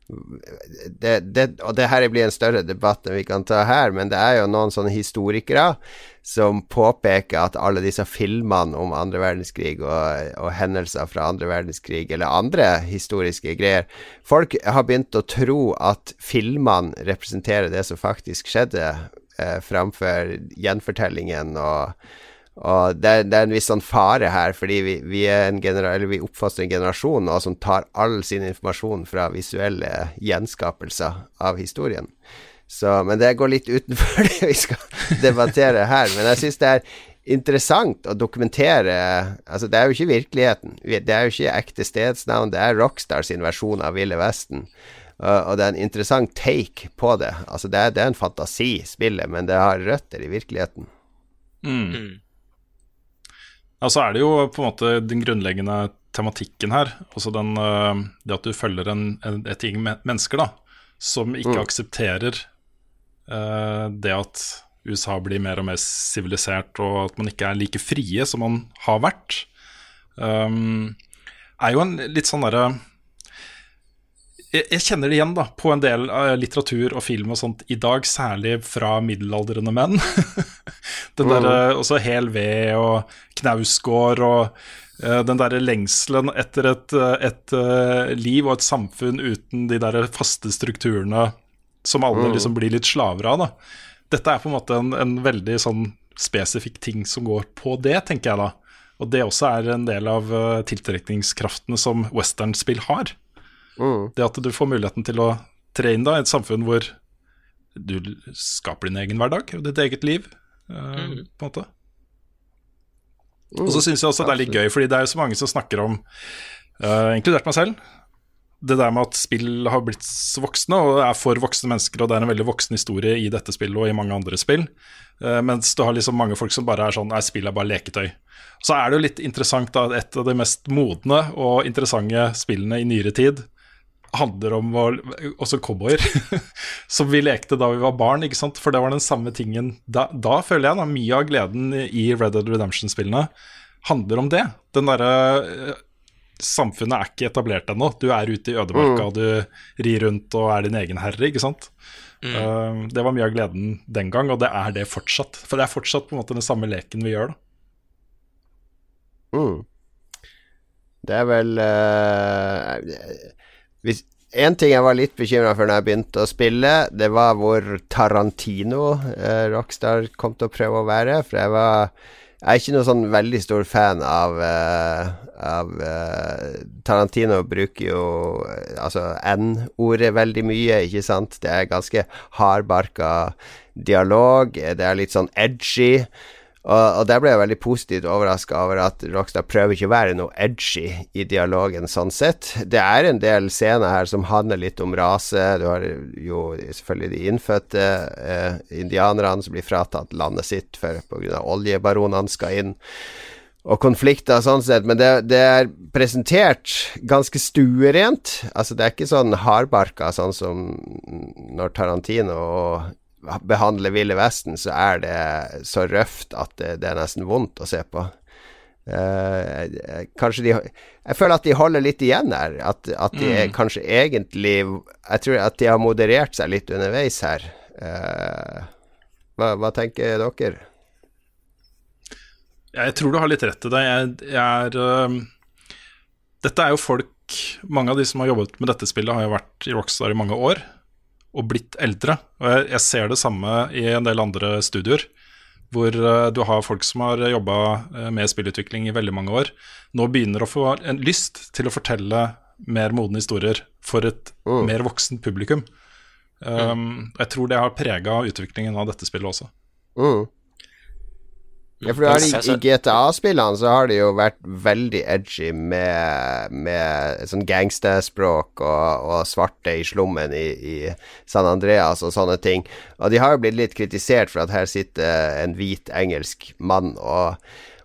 Speaker 2: det, det, Og det her blir en større debatt enn vi kan ta her, men det er jo noen sånne historikere som påpeker at alle disse filmene om andre verdenskrig og, og hendelser fra andre verdenskrig, eller andre historiske greier Folk har begynt å tro at filmene representerer det som faktisk skjedde, eh, framfor gjenfortellingen og og det det er, en viss sånn fare her, fordi vi, vi, vi oppfatter en generasjon nå som tar all sin informasjon fra visuelle gjenskapelser av historien. Så, men det går litt utenfor det vi skal debattere her. Men jeg syns det er interessant å dokumentere Altså, det er jo ikke virkeligheten. Det er jo ikke ekte stedsnavn. Det er Rockstar sin versjon av Ville Vesten. Uh, og det er en interessant take på det. Altså, det er, det er en fantasi, spillet, men det har røtter i virkeligheten.
Speaker 1: Mm. Ja, så er det jo på en måte den grunnleggende tematikken her. Altså den, eh, det at du følger en, et gjeng mennesker da, som ikke mm. aksepterer uh, det at USA blir mer og mer sivilisert, og at man ikke er like frie som man har vært, um, er jo en litt sånn derre jeg, kjenner det igjen da, på en del uh, litteratur og film og sånt i dag, særlig fra middelaldrende menn. den der, uh, også Hel ved og Knausgård og uh, den derre lengselen etter et, et liv og et samfunn uten de der faste strukturene som alle mm. liksom blir litt slaver av. da. Dette er på en måte en, en veldig sånn spesifikk ting som går på det, tenker jeg da. Og det også er en del av tiltrekningskraftene som westernspill har. Mm. Det at du får muligheten til å tre inn da, i et samfunn hvor du skaper din egen hverdag og ditt eget liv, uh, mm. på en måte. Mm. Og så syns jeg også at det er litt gøy, fordi det er jo så mange som snakker om, uh, inkludert meg selv, det der med at spill har blitt voksne og er for voksne mennesker, og det er en veldig voksen historie i dette spillet og i mange andre spill. Uh, mens du har liksom mange folk som bare er sånn Nei, spill er bare leketøy. Så er det jo litt interessant at et av de mest modne og interessante spillene i nyere tid handler om å, også cowboyer, som vi lekte da vi var barn. ikke sant? For det var den samme tingen Da, da føler jeg da mye av gleden i Red Dead Redemption-spillene handler om det. Den derre uh, Samfunnet er ikke etablert ennå. Du er ute i ødemarka, mm. du rir rundt og er din egen herre, ikke sant. Mm. Uh, det var mye av gleden den gang, og det er det fortsatt. For det er fortsatt på en måte den samme leken vi gjør, da.
Speaker 2: Mm. Det er vel uh, hvis, en ting jeg var litt bekymra for når jeg begynte å spille, det var hvor Tarantino eh, Rockstar kom til å prøve å være. For jeg var Jeg er ikke noe sånn veldig stor fan av, eh, av eh, Tarantino bruker jo eh, altså N-ordet veldig mye, ikke sant? Det er ganske hardbarka dialog. Det er litt sånn edgy. Og, og der ble jeg veldig positivt overraska over at Rockstar prøver ikke å være noe edgy i dialogen sånn sett. Det er en del scener her som handler litt om rase. Du har jo selvfølgelig de innfødte eh, indianerne som blir fratatt landet sitt pga. oljebaronene skal inn og konflikter sånn sett, men det, det, er presentert ganske stuerent. Altså, det er ikke sånn hardbarka, sånn som når Tarantino og behandler Ville Vesten, så er det så røft at det, det er nesten vondt å se på. Uh, kanskje de Jeg føler at de holder litt igjen her. At, at de mm. kanskje egentlig Jeg tror at de har moderert seg litt underveis her. Uh, hva, hva, tenker dere?
Speaker 1: Jeg tror du har litt rett i det. Jeg, jeg er uh, Dette er jo folk Mange av de som har jobbet med dette spillet, har jo vært i Rockstar i mange år og blitt eldre. Og jeg, jeg, ser det samme i en del andre studier, hvor uh, du har folk som har jobba uh, med spillutvikling i veldig mange år, nå begynner å få en lyst til å fortelle mer modne historier for et mm. mer voksen publikum. Um. Jeg tror det har prega utviklingen av dette spillet også.
Speaker 2: Mm. Ja, for har, I, i GTA-spillene så har de jo vært veldig edgy med, med sånn gangsterspråk og, og, svarte i slummen i, i, San Andreas og sånne ting. Og de har jo blitt litt kritisert for at her sitter en hvit engelsk mann og,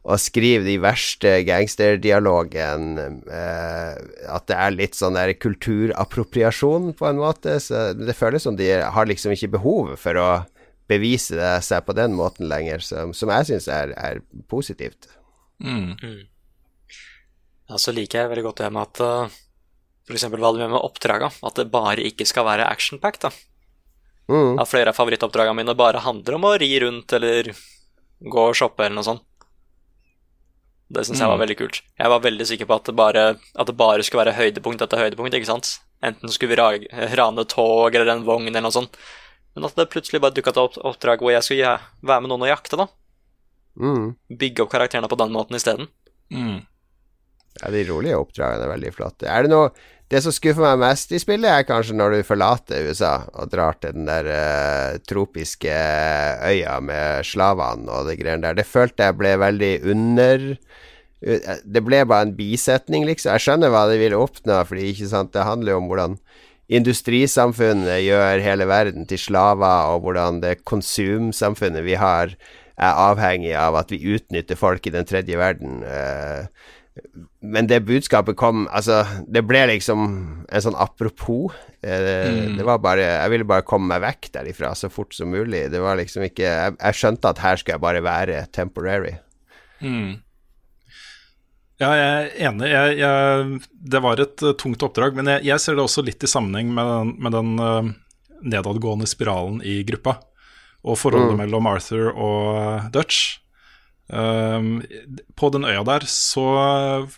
Speaker 2: og skriver de verste gangsterdialogen. Eh, at det er litt sånn der kulturappropriasjon, på en måte. Så det føles som de har liksom ikke behov for å bevise det seg på den måten lenger, som, som jeg syns er, er, positivt.
Speaker 3: Mm. Mm. Ja, så liker jeg veldig godt det med at uh, For eksempel hva du gjør med oppdraga. At det bare ikke skal være action-pack. da.
Speaker 2: Mm.
Speaker 3: At flere av favorittoppdragene mine bare handler om å ri rundt eller gå og shoppe eller noe sånt. Det syns jeg var
Speaker 1: Mm.
Speaker 3: veldig kult. Jeg var veldig sikker på at det bare, at det bare skulle være høydepunkt etter høydepunkt. ikke sant? Enten skulle vi ra- rane tog eller en vogn eller noe sånt. Men at det plutselig bare dukka opp oppdrag hvor jeg skulle være med noen og jakte. da.
Speaker 2: Mm.
Speaker 3: Bygge opp karakterene på den måten isteden.
Speaker 1: Mm.
Speaker 2: Ja, de rolige oppdragene er veldig flotte. Er det noe Det som skuffer meg mest i spillet, er kanskje når du forlater USA og drar til den der uh, tropiske øya med slavene og de greiene der. Det følte jeg ble veldig under eh, Det ble bare en bisetning, liksom. Jeg skjønner hva de ville oppnå, fordi ikke sant, det handler jo om hvordan industrisamfunnet gjør hele verden til slaver, og hvordan det konsumsamfunnet vi har, er avhengig av at vi utnytter folk i den tredje verden. Eh, men det budskapet kom Altså, det ble liksom en sånn apropos. Det,
Speaker 1: Mm.
Speaker 2: Det var bare Jeg ville bare komme meg vekk derifra så fort som mulig. Det var liksom ikke Jeg, jeg skjønte at her skal jeg bare være temporary.
Speaker 1: Mm. Ja, jeg er enig. Jeg, jeg, det var et uh, tungt oppdrag, men jeg, jeg ser det også litt i sammenheng med den, med den uh, nedadgående spiralen i gruppa. Og forholdet
Speaker 2: Mm.
Speaker 1: mellom Arthur og uh, Dutch. Um, på den øya der så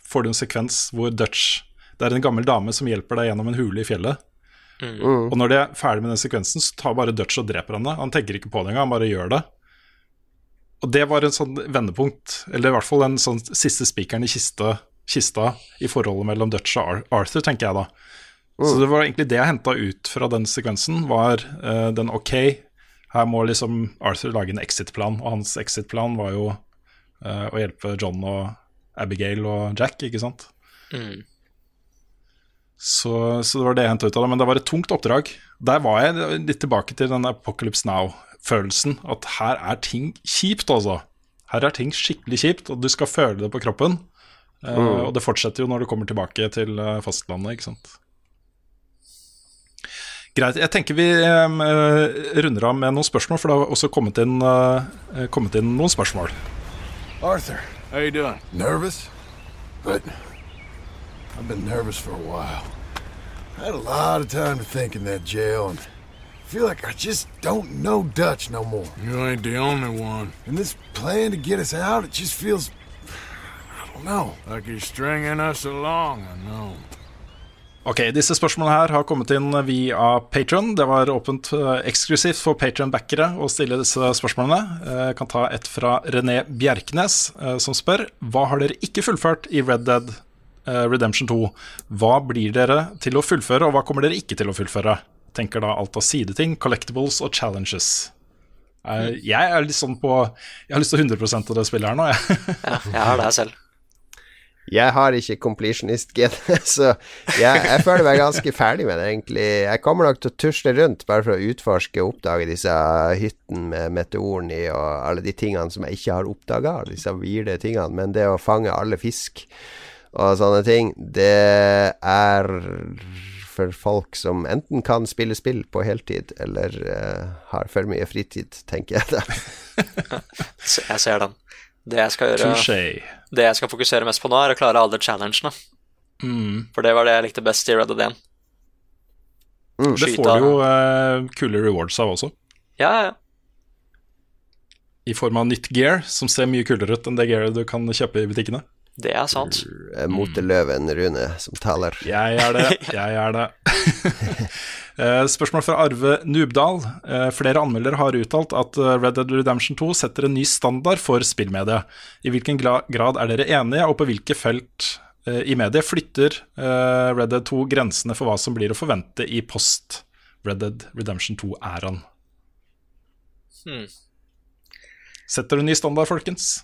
Speaker 1: får du en sekvens hvor Dutch Det er en gammel dame som hjelper deg gjennom en hule i fjellet.
Speaker 2: Mm.
Speaker 1: Og når de er ferdig med den sekvensen, så tar bare Dutch og dreper henne. Han tenker ikke på det engang, han bare gjør det. Og det var en sånn vendepunkt, eller i hvert fall den sånn siste spikeren i kiste, kista i forholdet mellom Dutch og Arthur, tenker jeg da. Så det var egentlig det jeg henta ut fra den sekvensen, var uh, den ok, her må liksom Arthur lage en exit-plan, og hans exit-plan var jo uh, å hjelpe John og Abigail og Jack, ikke sant?
Speaker 3: Mm.
Speaker 1: Så, så det var det jeg henta ut av det. Men det var et tungt oppdrag. Der var jeg litt tilbake til den Apocalypse Now-følelsen. At her er ting kjipt, altså. Her er ting skikkelig kjipt, og du skal føle det på kroppen. Eh,
Speaker 2: Mm.
Speaker 1: og det fortsetter jo når du kommer tilbake til eh, fastlandet, ikke sant. Greit. Jeg tenker vi eh, runder av med noen spørsmål, for det har også kommet inn, eh, kommet inn noen spørsmål.
Speaker 6: Arthur. How you doing?
Speaker 5: Nervous? But I've been nervous for a while. I had a lot of time to think in that jail, and feel like I just don't know Dutch no more.
Speaker 6: You ain't the only one.
Speaker 5: And this plan to get us out, it just feels. I don't know.
Speaker 6: Like he's stringing us along, I know.
Speaker 1: Ok, Disse spørsmålene her har kommet inn via Patron. Det var åpent eh, eksklusivt for Patron-backere å stille disse spørsmålene. Eh, Jeg kan ta et fra René Bjerknes, eh, som spør Hva har dere ikke fullført i Red Dead Redemption 2? Hva blir dere til å fullføre, og hva kommer dere ikke til å fullføre? Tenker da alt av sideting, collectibles og challenges. Uh, Jeg er litt sånn på Jeg har lyst til 100 av det spillet her nå, jeg.
Speaker 3: Ja, jeg har det selv.
Speaker 2: Jeg har ikke completionist-gen, så jeg, jeg føler meg ganske ferdig med det, egentlig. Jeg kommer nok til å tusle rundt bare for å utforske og oppdage disse hyttene med meteoren i og alle de tingene som jeg ikke har oppdaga, disse weirde tingene. Men det å fange alle fisk og sånne ting, det er for folk som enten kan spille spill på heltid, eller uh, har for mye fritid, tenker jeg da.
Speaker 3: Jeg ser den. Det jeg skal gjøre
Speaker 1: Touché.
Speaker 3: Det jeg skal fokusere mest på nå, er å klare alle challengene.
Speaker 1: Mm.
Speaker 3: For det var det jeg likte best i Red Dead 1.
Speaker 2: Mm.
Speaker 1: Det får du jo uh, kule rewards av også.
Speaker 3: Ja, ja.
Speaker 1: i form av nytt gear, som ser mye kulere ut enn det gearet du kan kjøpe i butikkene.
Speaker 3: Det er sant.
Speaker 2: Moteløven Rune som taler.
Speaker 1: Jeg er det, jeg er det. Eh, Spørsmål fra Arve Nubdal. Eh, Flere anmeldere har uttalt at eh, Red Dead Redemption 2 setter en ny standard for spillmediet. I hvilken grad er dere enige, og på hvilke felt i mediet flytter Red Dead 2 grensene for hva som blir å forvente i post Red Dead Redemption 2-æraen?
Speaker 3: Hmm.
Speaker 1: Setter du ny standard, folkens?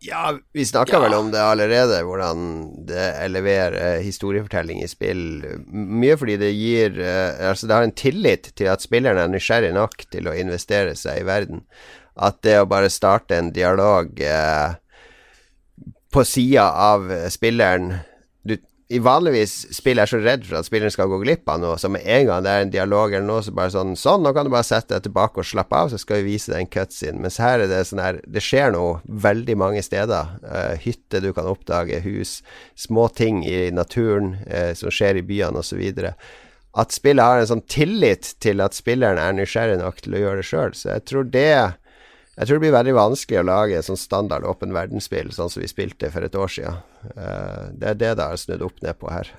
Speaker 2: Ja, vi snakka vel om det allerede, hvordan det leverer historiefortelling i spill. Mye fordi det gir eh, Altså, det har en tillit til at spilleren er nysgjerrig nok til å investere seg i verden. At det å bare starte en dialog eh, på sida av spilleren i vanligvis spill er så redd for at spilleren skal gå glipp av noe, så med en gang det er en dialog eller noe, så bare sånn Sånn, nå kan du bare sette deg tilbake og slappe av, så skal vi vise deg en cutscene. Mens her er det sånn her Det skjer noe veldig mange steder. Uh, hytter du kan oppdage, hus, små ting i naturen uh, som skjer i byene, osv. At spillet har en sånn tillit til at spilleren er nysgjerrig nok til å gjøre det sjøl. Så jeg tror det jeg tror det blir veldig vanskelig å lage et sånn standard åpen verdensspill, sånn som vi spilte for et år siden. Uh, det er det det har snudd opp ned på her.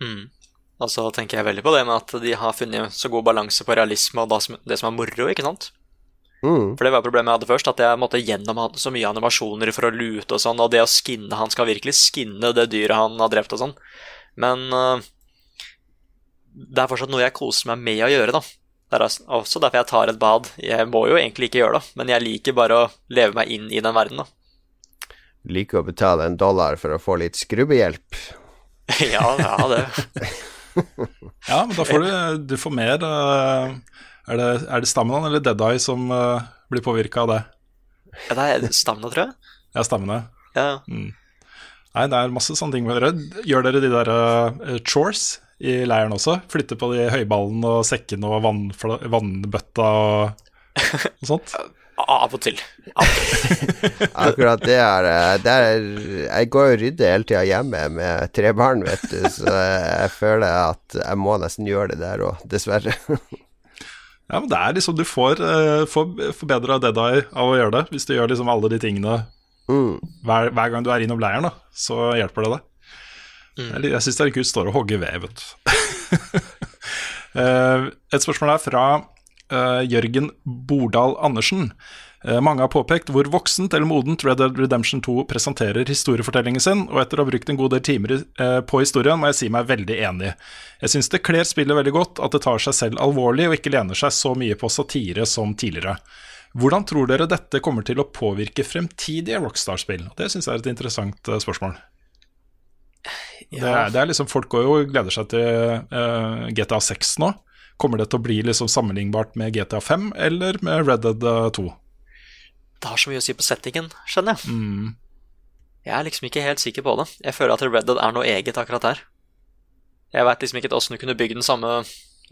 Speaker 3: Mm. Og så tenker jeg veldig på det med at de har funnet så god balanse på realisme og det som er moro, ikke sant?
Speaker 2: Mm.
Speaker 3: For det var problemet jeg hadde først, at jeg måtte gjennom så mye animasjoner for å lute og sånn, og det å skinne Han skal virkelig skinne det dyret han har drept og sånn. Men uh, det er fortsatt noe jeg koser meg med å gjøre, da. Det er også derfor jeg tar et bad. Jeg må jo egentlig ikke gjøre det, men jeg liker bare å leve meg inn i den verden, da.
Speaker 2: Liker å betale en dollar for å få litt skrubbehjelp.
Speaker 3: ja, ja, det.
Speaker 1: ja, men da får du, du får mer uh, Er det, er det Stamina eller Deadeye som uh, blir påvirka av det?
Speaker 3: Ja, det er Stamina, tror jeg.
Speaker 1: Ja, Stamina.
Speaker 3: Ja.
Speaker 1: Mm. Nei, det er masse sånne ting. Gjør dere de der uh, chores i leiren også. Flytte på de høyballene og sekkene og vann, vannbøtta og, og sånt.
Speaker 3: Av og til.
Speaker 2: Akkurat det er, det er Jeg går og rydder hele tida hjemme med tre barn, vet du, så jeg føler at jeg må nesten gjøre det der òg, dessverre.
Speaker 1: Ja, men det er liksom Du får, uh, får forbedra Dead Eye av å gjøre det, hvis du gjør liksom alle de tingene
Speaker 2: mm.
Speaker 1: hver, hver, gang du er innom leiren, da, så hjelper det deg. Mm. Jeg, jeg syns det er kult står og hogger ved, vet du. uh, et spørsmål er fra uh, Jørgen Bordal Andersen. Uh, mange har påpekt hvor voksent eller modent Red Dead Redemption 2 presenterer historiefortellingen sin, og etter å ha brukt en god del timer på historien, må jeg si meg veldig enig. Jeg syns det kler spillet veldig godt at det tar seg selv alvorlig og ikke lener seg så mye på satire som tidligere. Hvordan tror dere dette kommer til å påvirke fremtidige Rockstar-spill? Det syns jeg er et interessant spørsmål. Ja. Det, det, er, liksom Folk går jo og gleder seg til uh, eh, GTA 6 nå. Kommer det til å bli liksom sammenlignbart med GTA 5 eller med Red Dead 2?
Speaker 3: Det har så mye å si på settingen, skjønner jeg.
Speaker 1: Mm.
Speaker 3: Jeg er liksom ikke helt sikker på det. Jeg føler at Red Dead er noe eget akkurat her. Jeg veit liksom ikke åssen du kunne bygd den samme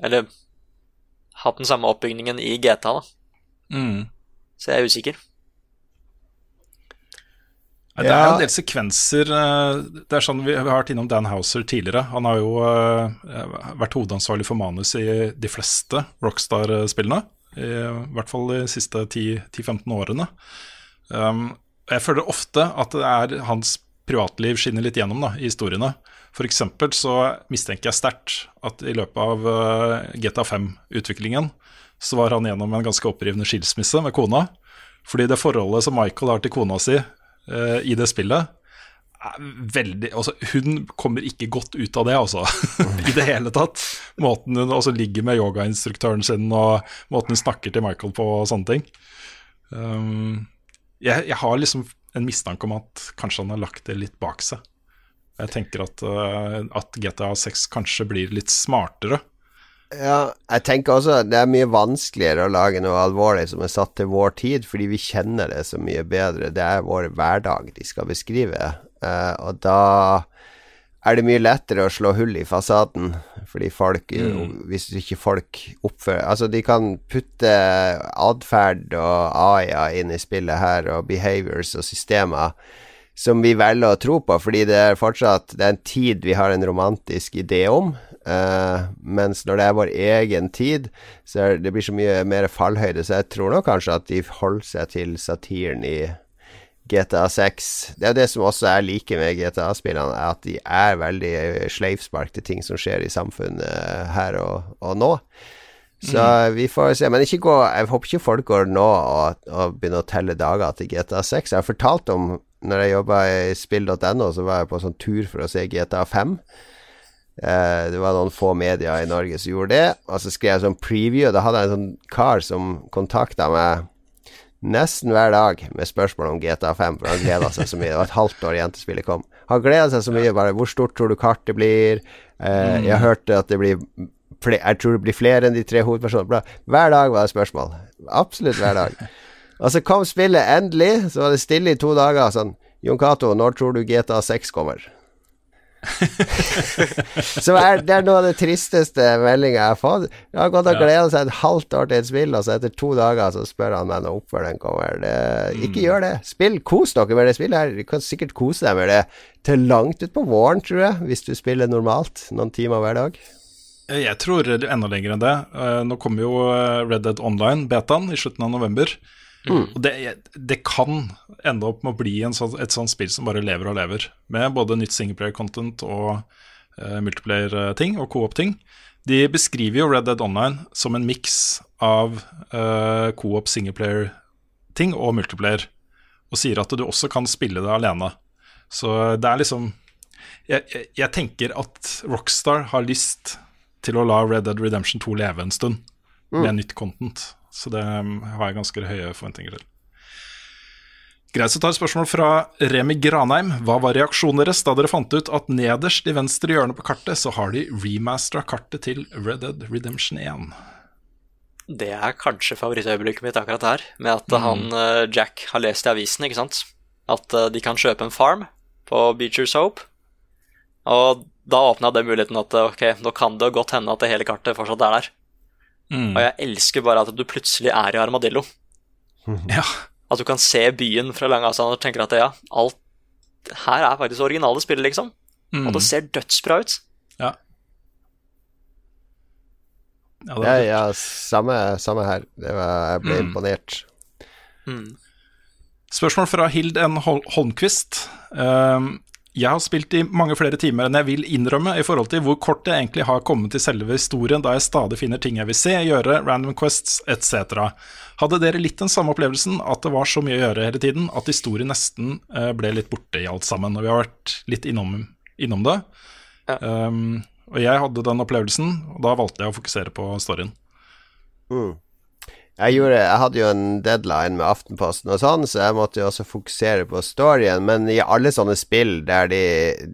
Speaker 3: Eller hatt den samme oppbygningen i GTA, da.
Speaker 1: Mm.
Speaker 3: Så jeg er usikker.
Speaker 1: Det er jo en del sekvenser eh, Det er sånn Vi har vært innom Dan Houser tidligere. Han har jo uh, vært hovedansvarlig for manus i de fleste Rockstar-spillene. I hvert fall de siste 10-15 årene. Um, jeg føler ofte at det er hans privatliv skinner litt gjennom da, i historiene. F.eks. så mistenker jeg sterkt at i løpet av uh, GTA 5-utviklingen så var han gjennom en ganske opprivende skilsmisse med kona. Fordi det forholdet som Michael har til kona si, uh, i det spillet veldig, altså, Hun kommer ikke godt ut av det, altså. I det hele tatt. Måten hun også ligger med yogainstruktøren sin, og måten hun snakker til Michael på, og sånne ting. Um, jeg, jeg, har liksom en mistanke om at kanskje han har lagt det litt bak seg. Jeg tenker at, uh, at GTA 6 kanskje blir litt smartere.
Speaker 2: Ja, jeg tenker også at det er mye vanskeligere å lage noe alvorlig som er satt til vår tid, fordi vi kjenner det så mye bedre. Det er vår hverdag de skal beskrive, uh, og da er det mye lettere å slå hull i fasaden, fordi folk mm. Hvis ikke folk oppfører Altså, de kan putte atferd og AI inn i spillet her, og behaviors og systemer som vi velger å tro på, fordi det er fortsatt Det er en tid vi har en romantisk idé om. Uh, mens når det er vår egen tid, så er det blir så mye mer fallhøyde. Så jeg tror nok kanskje at de holder seg til satiren i GTA 6. Det er det som også er like med GTA-spillene, at de er veldig sleivspark til ting som skjer i samfunnet her og, og nå. Så mm. vi får se. Men gå, jeg håper ikke folk går nå og, og begynner å telle dager til GTA 6. Jeg har fortalt om når jeg jobba i spill.no, så var jeg på sånn tur for å se GTA 5. Eh, det var noen få medier i Norge som gjorde det. Og så skrev jeg sånn preview. Da hadde jeg en sånn kar som kontakta meg nesten hver dag med spørsmål om GTA 5, for han gleda seg så mye. Det var et halvt år igjen til spillet kom. Han gleda seg så mye. Bare 'Hvor stort tror du kartet blir?' Eh, jeg hørte at det blir Jeg tror det blir flere enn de tre hovedpersonene. Hver dag var det spørsmål. Absolutt hver dag. Og så kom spillet endelig, så var det stille i to dager. Sånn Jon Cato, når tror du GTA 6 kommer? Så er, det er noe av det tristeste meldinga jeg har fått. Jeg har gått og gleda seg et halvt år til et spill, og så etter to dager så spør han meg når oppfølgeren kommer. Det, ikke gjør det. Spill, kos dere med det spillet her. Du kan sikkert kose deg med det til langt utpå våren, tror jeg, hvis du spiller normalt. Noen timer hver dag.
Speaker 1: Jeg tror enda lenger enn det. Eh, Nå kommer jo eh, Red Dead Online, betaen, i slutten av november.
Speaker 2: Mm.
Speaker 1: Det, det kan ende opp med å bli en sånn, et sånt spill som bare lever og lever. Med både nytt singleplayer-content og uh, multiplayer-ting og co-op-ting. De beskriver jo Red Dead Online som en miks av uh, co-op singleplayer-ting og multiplayer. Og sier at du også kan spille det alene. Så det er liksom jeg, jeg, jeg tenker at Rockstar har lyst til å la Red Dead Redemption 2 leve en stund med
Speaker 2: Mm.
Speaker 1: nytt content. Så det um, har jeg ganske høye forventninger til. Greit, så tar et spørsmål fra Remi Granheim. Hva var reaksjonen deres da dere fant ut at nederst i venstre hjørne på kartet så har de remastera kartet til Red Dead Redemption 1?
Speaker 3: Det er kanskje favorittøyeblikket mitt akkurat her, med at
Speaker 1: Mm.
Speaker 3: han eh, Jack har lest i avisen, ikke sant. At eh, de kan kjøpe en farm på Beecher Soap. Og da åpna det muligheten at eh, ok, nå kan det godt hende at det hele kartet fortsatt er der.
Speaker 1: Mm.
Speaker 3: Og jeg elsker bare at du plutselig er i Armadillo.
Speaker 1: Ja.
Speaker 3: At du kan se byen fra lang avstand og tenker at ja, alt her er faktisk originale spillet, liksom.
Speaker 1: Mm.
Speaker 3: Og det ser dødsbra ut.
Speaker 1: Ja. Ja, det
Speaker 2: Ja, ja samme, samme her. Det var, jeg ble
Speaker 1: Mm.
Speaker 2: imponert.
Speaker 1: Spørsmål fra Hild N. Hol Holmquist. Um, jeg har spilt i mange flere timer enn jeg vil innrømme i forhold til hvor kort jeg egentlig har kommet til selve historien, da jeg stadig finner ting jeg vil se, gjøre, random quests etc. Hadde dere litt den samme opplevelsen, at det var så mye å gjøre hele tiden, at historien nesten eh, ble litt borte i alt sammen? Og vi har vært litt innom, innom det. Um, og jeg hadde den opplevelsen, og da valgte jeg å fokusere på storyen.
Speaker 2: Mm. Jeg, gjorde, jeg hadde jo en deadline med Aftenposten og sånn, så jeg måtte jo også fokusere på storyen. Men i alle sånne spill der de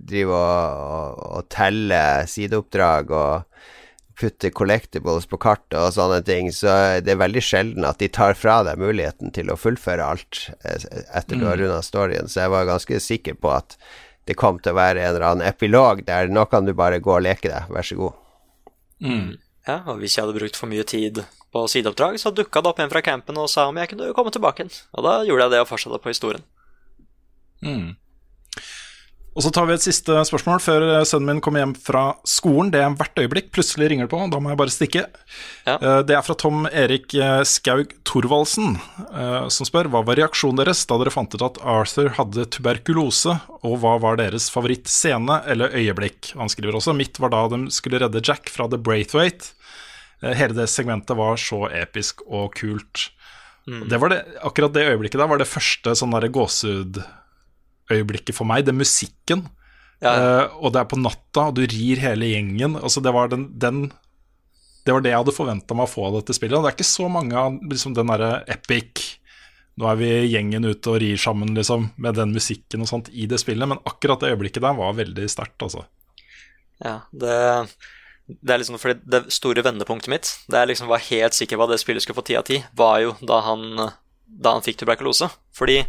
Speaker 2: driver og, og, og teller sideoppdrag og putter collectibles på kartet og sånne ting, så det er veldig sjelden at de tar fra deg muligheten til å fullføre alt eh, etter du har
Speaker 1: Mm.
Speaker 2: runda storyen. Så jeg var ganske sikker på at det kom til å være en eller annen epilog der nå kan du bare gå og leke deg, vær så god.
Speaker 3: Ja, og hvis jeg hadde brukt for mye tid på sideoppdrag, så dukka det opp en fra campen og sa om jeg kunne komme tilbake igjen. Og da gjorde jeg det og fortsatte på historien.
Speaker 1: Mm. Og så tar vi et siste spørsmål før eh, sønnen min kommer hjem fra skolen. Det er hvert øyeblikk. Plutselig ringer det på, da må jeg bare stikke. Ja. Det er fra Tom Erik eh, Skaug Thorvaldsen, eh, som spør hva var reaksjonen deres da dere fant ut at Arthur hadde tuberkulose, og hva var deres favorittscene eller øyeblikk? Han skriver også mitt var da de skulle redde Jack fra The Braithwaite. Eh, Hele det segmentet var så episk og kult. Mm. Det var det, akkurat det øyeblikket der var det første sånn gåsehudøyeblikket for meg. Det er musikken. Uh, og det er på natta, og du rir hele gjengen. Altså det var den, den Det var det jeg hadde forventa meg å få av dette spillet. Og det er ikke så mange av liksom, den derre epic Nå er vi gjengen ute og rir sammen, liksom, med den musikken og sånt i det spillet. Men akkurat det øyeblikket der var veldig sterkt, altså.
Speaker 3: Ja, det, det er liksom fordi det store vendepunktet mitt, det jeg liksom var helt sikker på at det spillet skulle få ti av ti, var jo da han, da han fikk tuberkulose. Fordi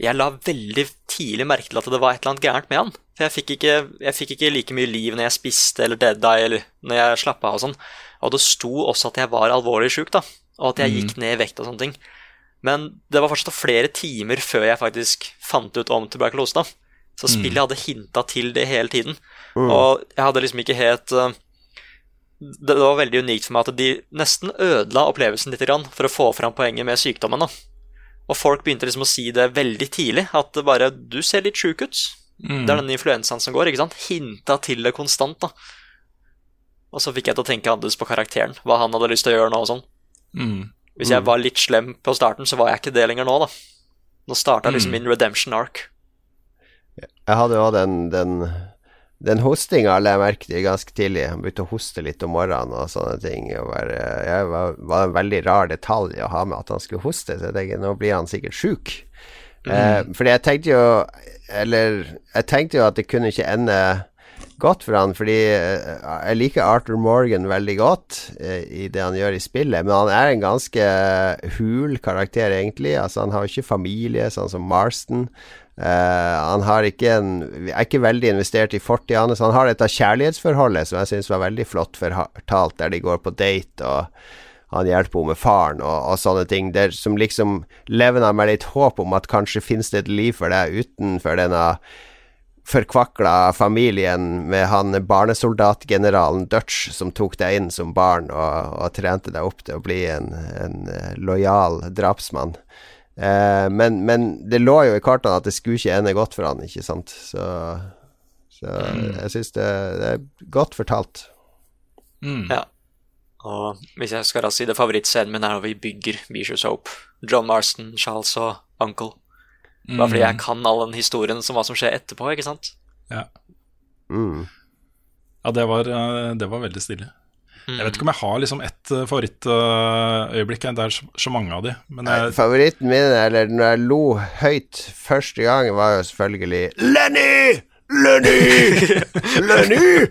Speaker 3: jeg la veldig tidlig merke til at det var et eller annet gærent med han. For jeg fikk ikke, jeg fikk ikke like mye liv når jeg spiste eller dead eye eller når jeg slappa av og sånn. Og det sto også at jeg var alvorlig sjuk, da. Og at jeg
Speaker 1: Mm.
Speaker 3: gikk ned i vekt og sånne ting. Men det var fortsatt flere timer før jeg faktisk fant ut om tuberkulose, da. Så spillet hadde hinta til det hele tiden.
Speaker 2: Mm.
Speaker 3: Og jeg hadde liksom ikke helt eh, det, var veldig unikt for meg at de nesten ødela opplevelsen litt for å få fram poenget med sykdommen. da. Og folk begynte liksom å si det veldig tidlig, at det bare 'du ser litt sjuk ut'.
Speaker 1: Mm.
Speaker 3: Det er den influensaen som går, ikke sant? Hinta til det konstant, da. Og så fikk jeg til å tenke annerledes på karakteren, hva han hadde lyst til å gjøre nå og sånn.
Speaker 1: Mm.
Speaker 3: Hvis jeg var litt slem på starten, så var jeg ikke det lenger nå, da. Nå starta liksom
Speaker 2: Mm.
Speaker 3: min redemption arc.
Speaker 2: Jeg hadde jo den, den, den hostinga la jeg merke til ganske tidlig. Han begynte å hoste litt om morgenen og sånne ting. Det var, var en veldig rar detalj å ha med at han skulle hoste, så jeg tenker nå blir han sikkert sjuk. Eh, fordi jeg tenkte jo Eller jeg tenkte jo at det kunne ikke ende godt for han, fordi eh, jeg liker Arthur Morgan veldig godt eh, i det han gjør i spillet, men han er en ganske hul karakter, egentlig. Altså, han har jo ikke familie, sånn som Marston. Uh, han ikke en, er ikke veldig investert i fortida hans. Han har dette kjærlighetsforholdet som jeg syns var veldig flott fortalt, der de går på date, og han hjelper henne med faren og, og sånne ting. Der, som liksom levner med litt håp om at kanskje finnes det et liv for deg utenfor denne forkvakla familien med han barnesoldatgeneralen Dutch som tok deg inn som barn og, og trente deg opp til å bli en, en lojal drapsmann. Eh, men, men, det lå jo i kartene at det skulle ikke ende godt for han, ikke sant. Så, så mm. jeg syns det, det, er godt fortalt.
Speaker 3: Mm. Ja. Og hvis jeg skal da si det favorittscenen min er når vi bygger Beecher's Hope. John Marston, Charles og Uncle. Bare fordi jeg mm. kan all den historien som hva som skjer etterpå, ikke sant?
Speaker 1: Ja.
Speaker 2: Mm.
Speaker 1: Ja, det var, eh, det var veldig stilig. Mm. Jeg vet ikke om jeg har liksom ett eh, favorittøyeblikk. Det er så mange av de. Jeg...
Speaker 2: Favoritten min, eller når jeg lo høyt første gang, var jo selvfølgelig Lenny! Lenny! Lenny!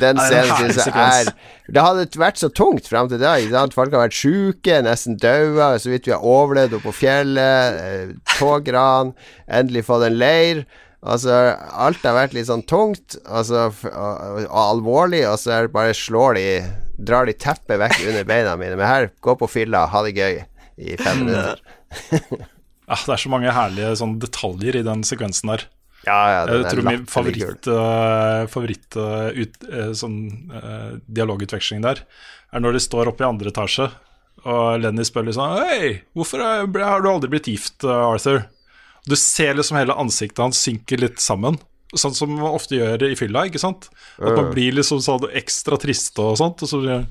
Speaker 2: Den scenen syns jeg er Det hadde vært så tungt fram til da. Folk har vært sjuke, nesten daua, så vidt vi har overlevd oppe på fjellet. Tågran togran. Endelig fått en leir. Altså, alt har vært litt sånn tungt altså, og, og, alvorlig, og så det bare slår de Drar de teppet vekk under beina mine. Men her, gå på fylla, ha det gøy i fem minutter.
Speaker 1: ja, det er så mange herlige sånn detaljer i den sekvensen der.
Speaker 2: Ja, ja,
Speaker 1: jeg tror min favoritt, uh, favoritt uh, ut, uh, sånn, dialogutveksling der er når de står oppe i andre etasje, og Lenny spør litt sånn Hei, hvorfor er, har du aldri blitt gift, Arthur? Du ser liksom hele ansiktet hans synke litt sammen. Sånn som man ofte gjør i fylla, ikke sant? At man blir liksom sånn ekstra triste og sånt, og så han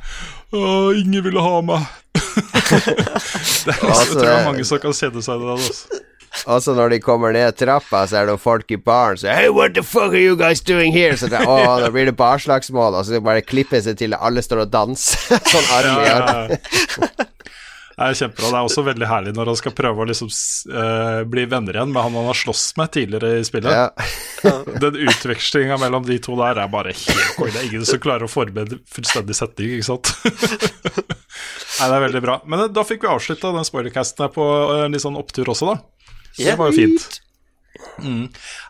Speaker 1: Å, ingen ville ha meg. det er, altså, jeg tror det er mange som kan kjenne seg i det. Altså.
Speaker 2: Også når de kommer ned trappa, så er det folk i baren som Hey, what the fuck are you guys doing here? Så det, å, da blir det barslagsmål, og så bare klipper seg til alle står og danser. sånn arm i arm.
Speaker 1: Det er kjempebra. Det er også veldig herlig når han skal prøve å liksom, uh, bli venner igjen med han han har slåss med tidligere i spillet. Ja. Den utvekslinga mellom de to der er bare helt konge. Det er ingen som klarer å forberede fullstendig setning, ikke sant. Nei, det er veldig bra. Men da fikk vi avslutta den spoilercasten her på uh, litt sånn opptur også, da. Så det var jo fint. Mm.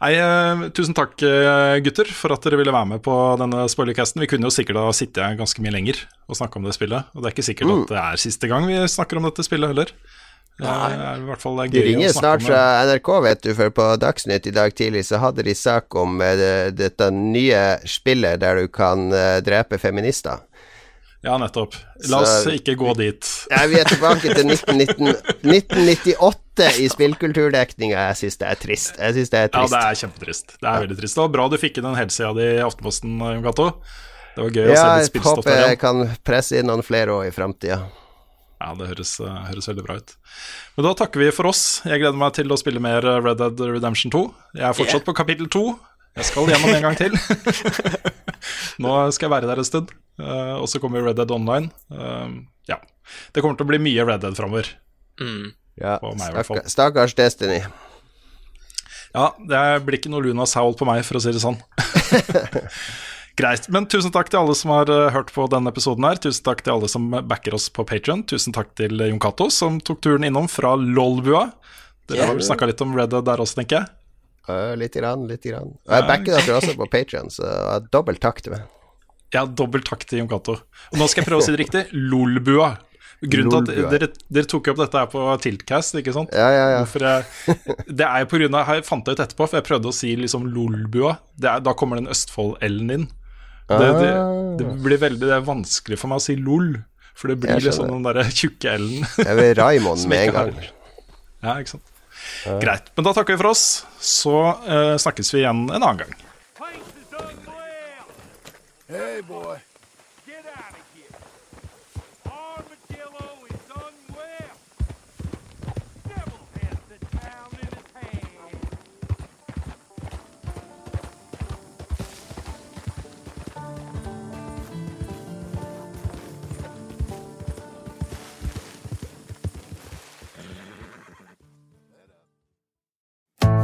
Speaker 1: Nei, uh, tusen takk, uh, gutter, for at dere ville være med på denne spoilercasten. Vi kunne jo sikkert ha sittet ganske mye lenger og snakka om det spillet. Og det er ikke sikkert mm. at det er siste gang vi snakker om dette spillet heller.
Speaker 2: Nei. de ringer snart fra NRK, vet du, for på Dagsnytt i dag tidlig så hadde de sak om dette nye spillet der du kan drepe feminister.
Speaker 1: Ja, nettopp. La oss så, ikke gå dit.
Speaker 2: Ja, vi er tilbake til 1919, 1998 i spillkulturdekninga. Jeg syns det er trist. Jeg synes det er trist.
Speaker 1: Ja, det er kjempetrist. Det er veldig trist. Det var bra du fikk inn den helsida di i Aftenposten, Jon Cato. Det var gøy ja, å se litt spillstoff
Speaker 2: der igjen. Jeg håper jeg kan presse inn noen flere år i framtida.
Speaker 1: Ja, det høres, høres, veldig bra ut. Men da takker vi for oss. Jeg gleder meg til å spille mer Red Dead Redemption 2. Jeg er fortsatt yeah. på kapittel 2. Jeg skal gjennom en gang til. Nå skal jeg være der en stund. Uh, og så kommer Red Dead Online. Ja. Det kommer til å bli mye Red Dead framover.
Speaker 3: Mm.
Speaker 2: Ja, stakkars Destiny.
Speaker 1: Ja, det blir ikke noe Luna Soul på meg, for å si det sånn. Greit. Men tusen takk til alle som har uh, hørt på denne episoden her. Tusen takk til alle som backer oss på Patrion. Tusen takk til Jon Cato, som tok turen innom fra Lolbua. Dere har vel snakka litt om Red Dead der også, tenker jeg?
Speaker 2: Uh, litt grann, litt grann. Og jeg backer dere også på Patrion, så dobbelt takk til meg.
Speaker 1: Ja, dobbelt takk til Jon Cato. Nå skal jeg prøve å si det riktig. Lolbua. Grunnen til at dere, dere, tok opp dette her på Tiltcast, ikke sant?
Speaker 2: Ja, ja, ja.
Speaker 1: Jeg, det er på grunn av Jeg fant det ut etterpå, for jeg prøvde å si liksom Lolbua. Er, da kommer den Østfold-L-en inn. Det, det, det, ah. blir veldig det er vanskelig for meg å si LOL, for det blir liksom den derre tjukke L-en.
Speaker 2: Jeg vil Raymond med en gang.
Speaker 1: Ja, ikke sant. Greit. Men da takker vi for oss. Så uh, snakkes vi igjen en annen gang. Hey, boy.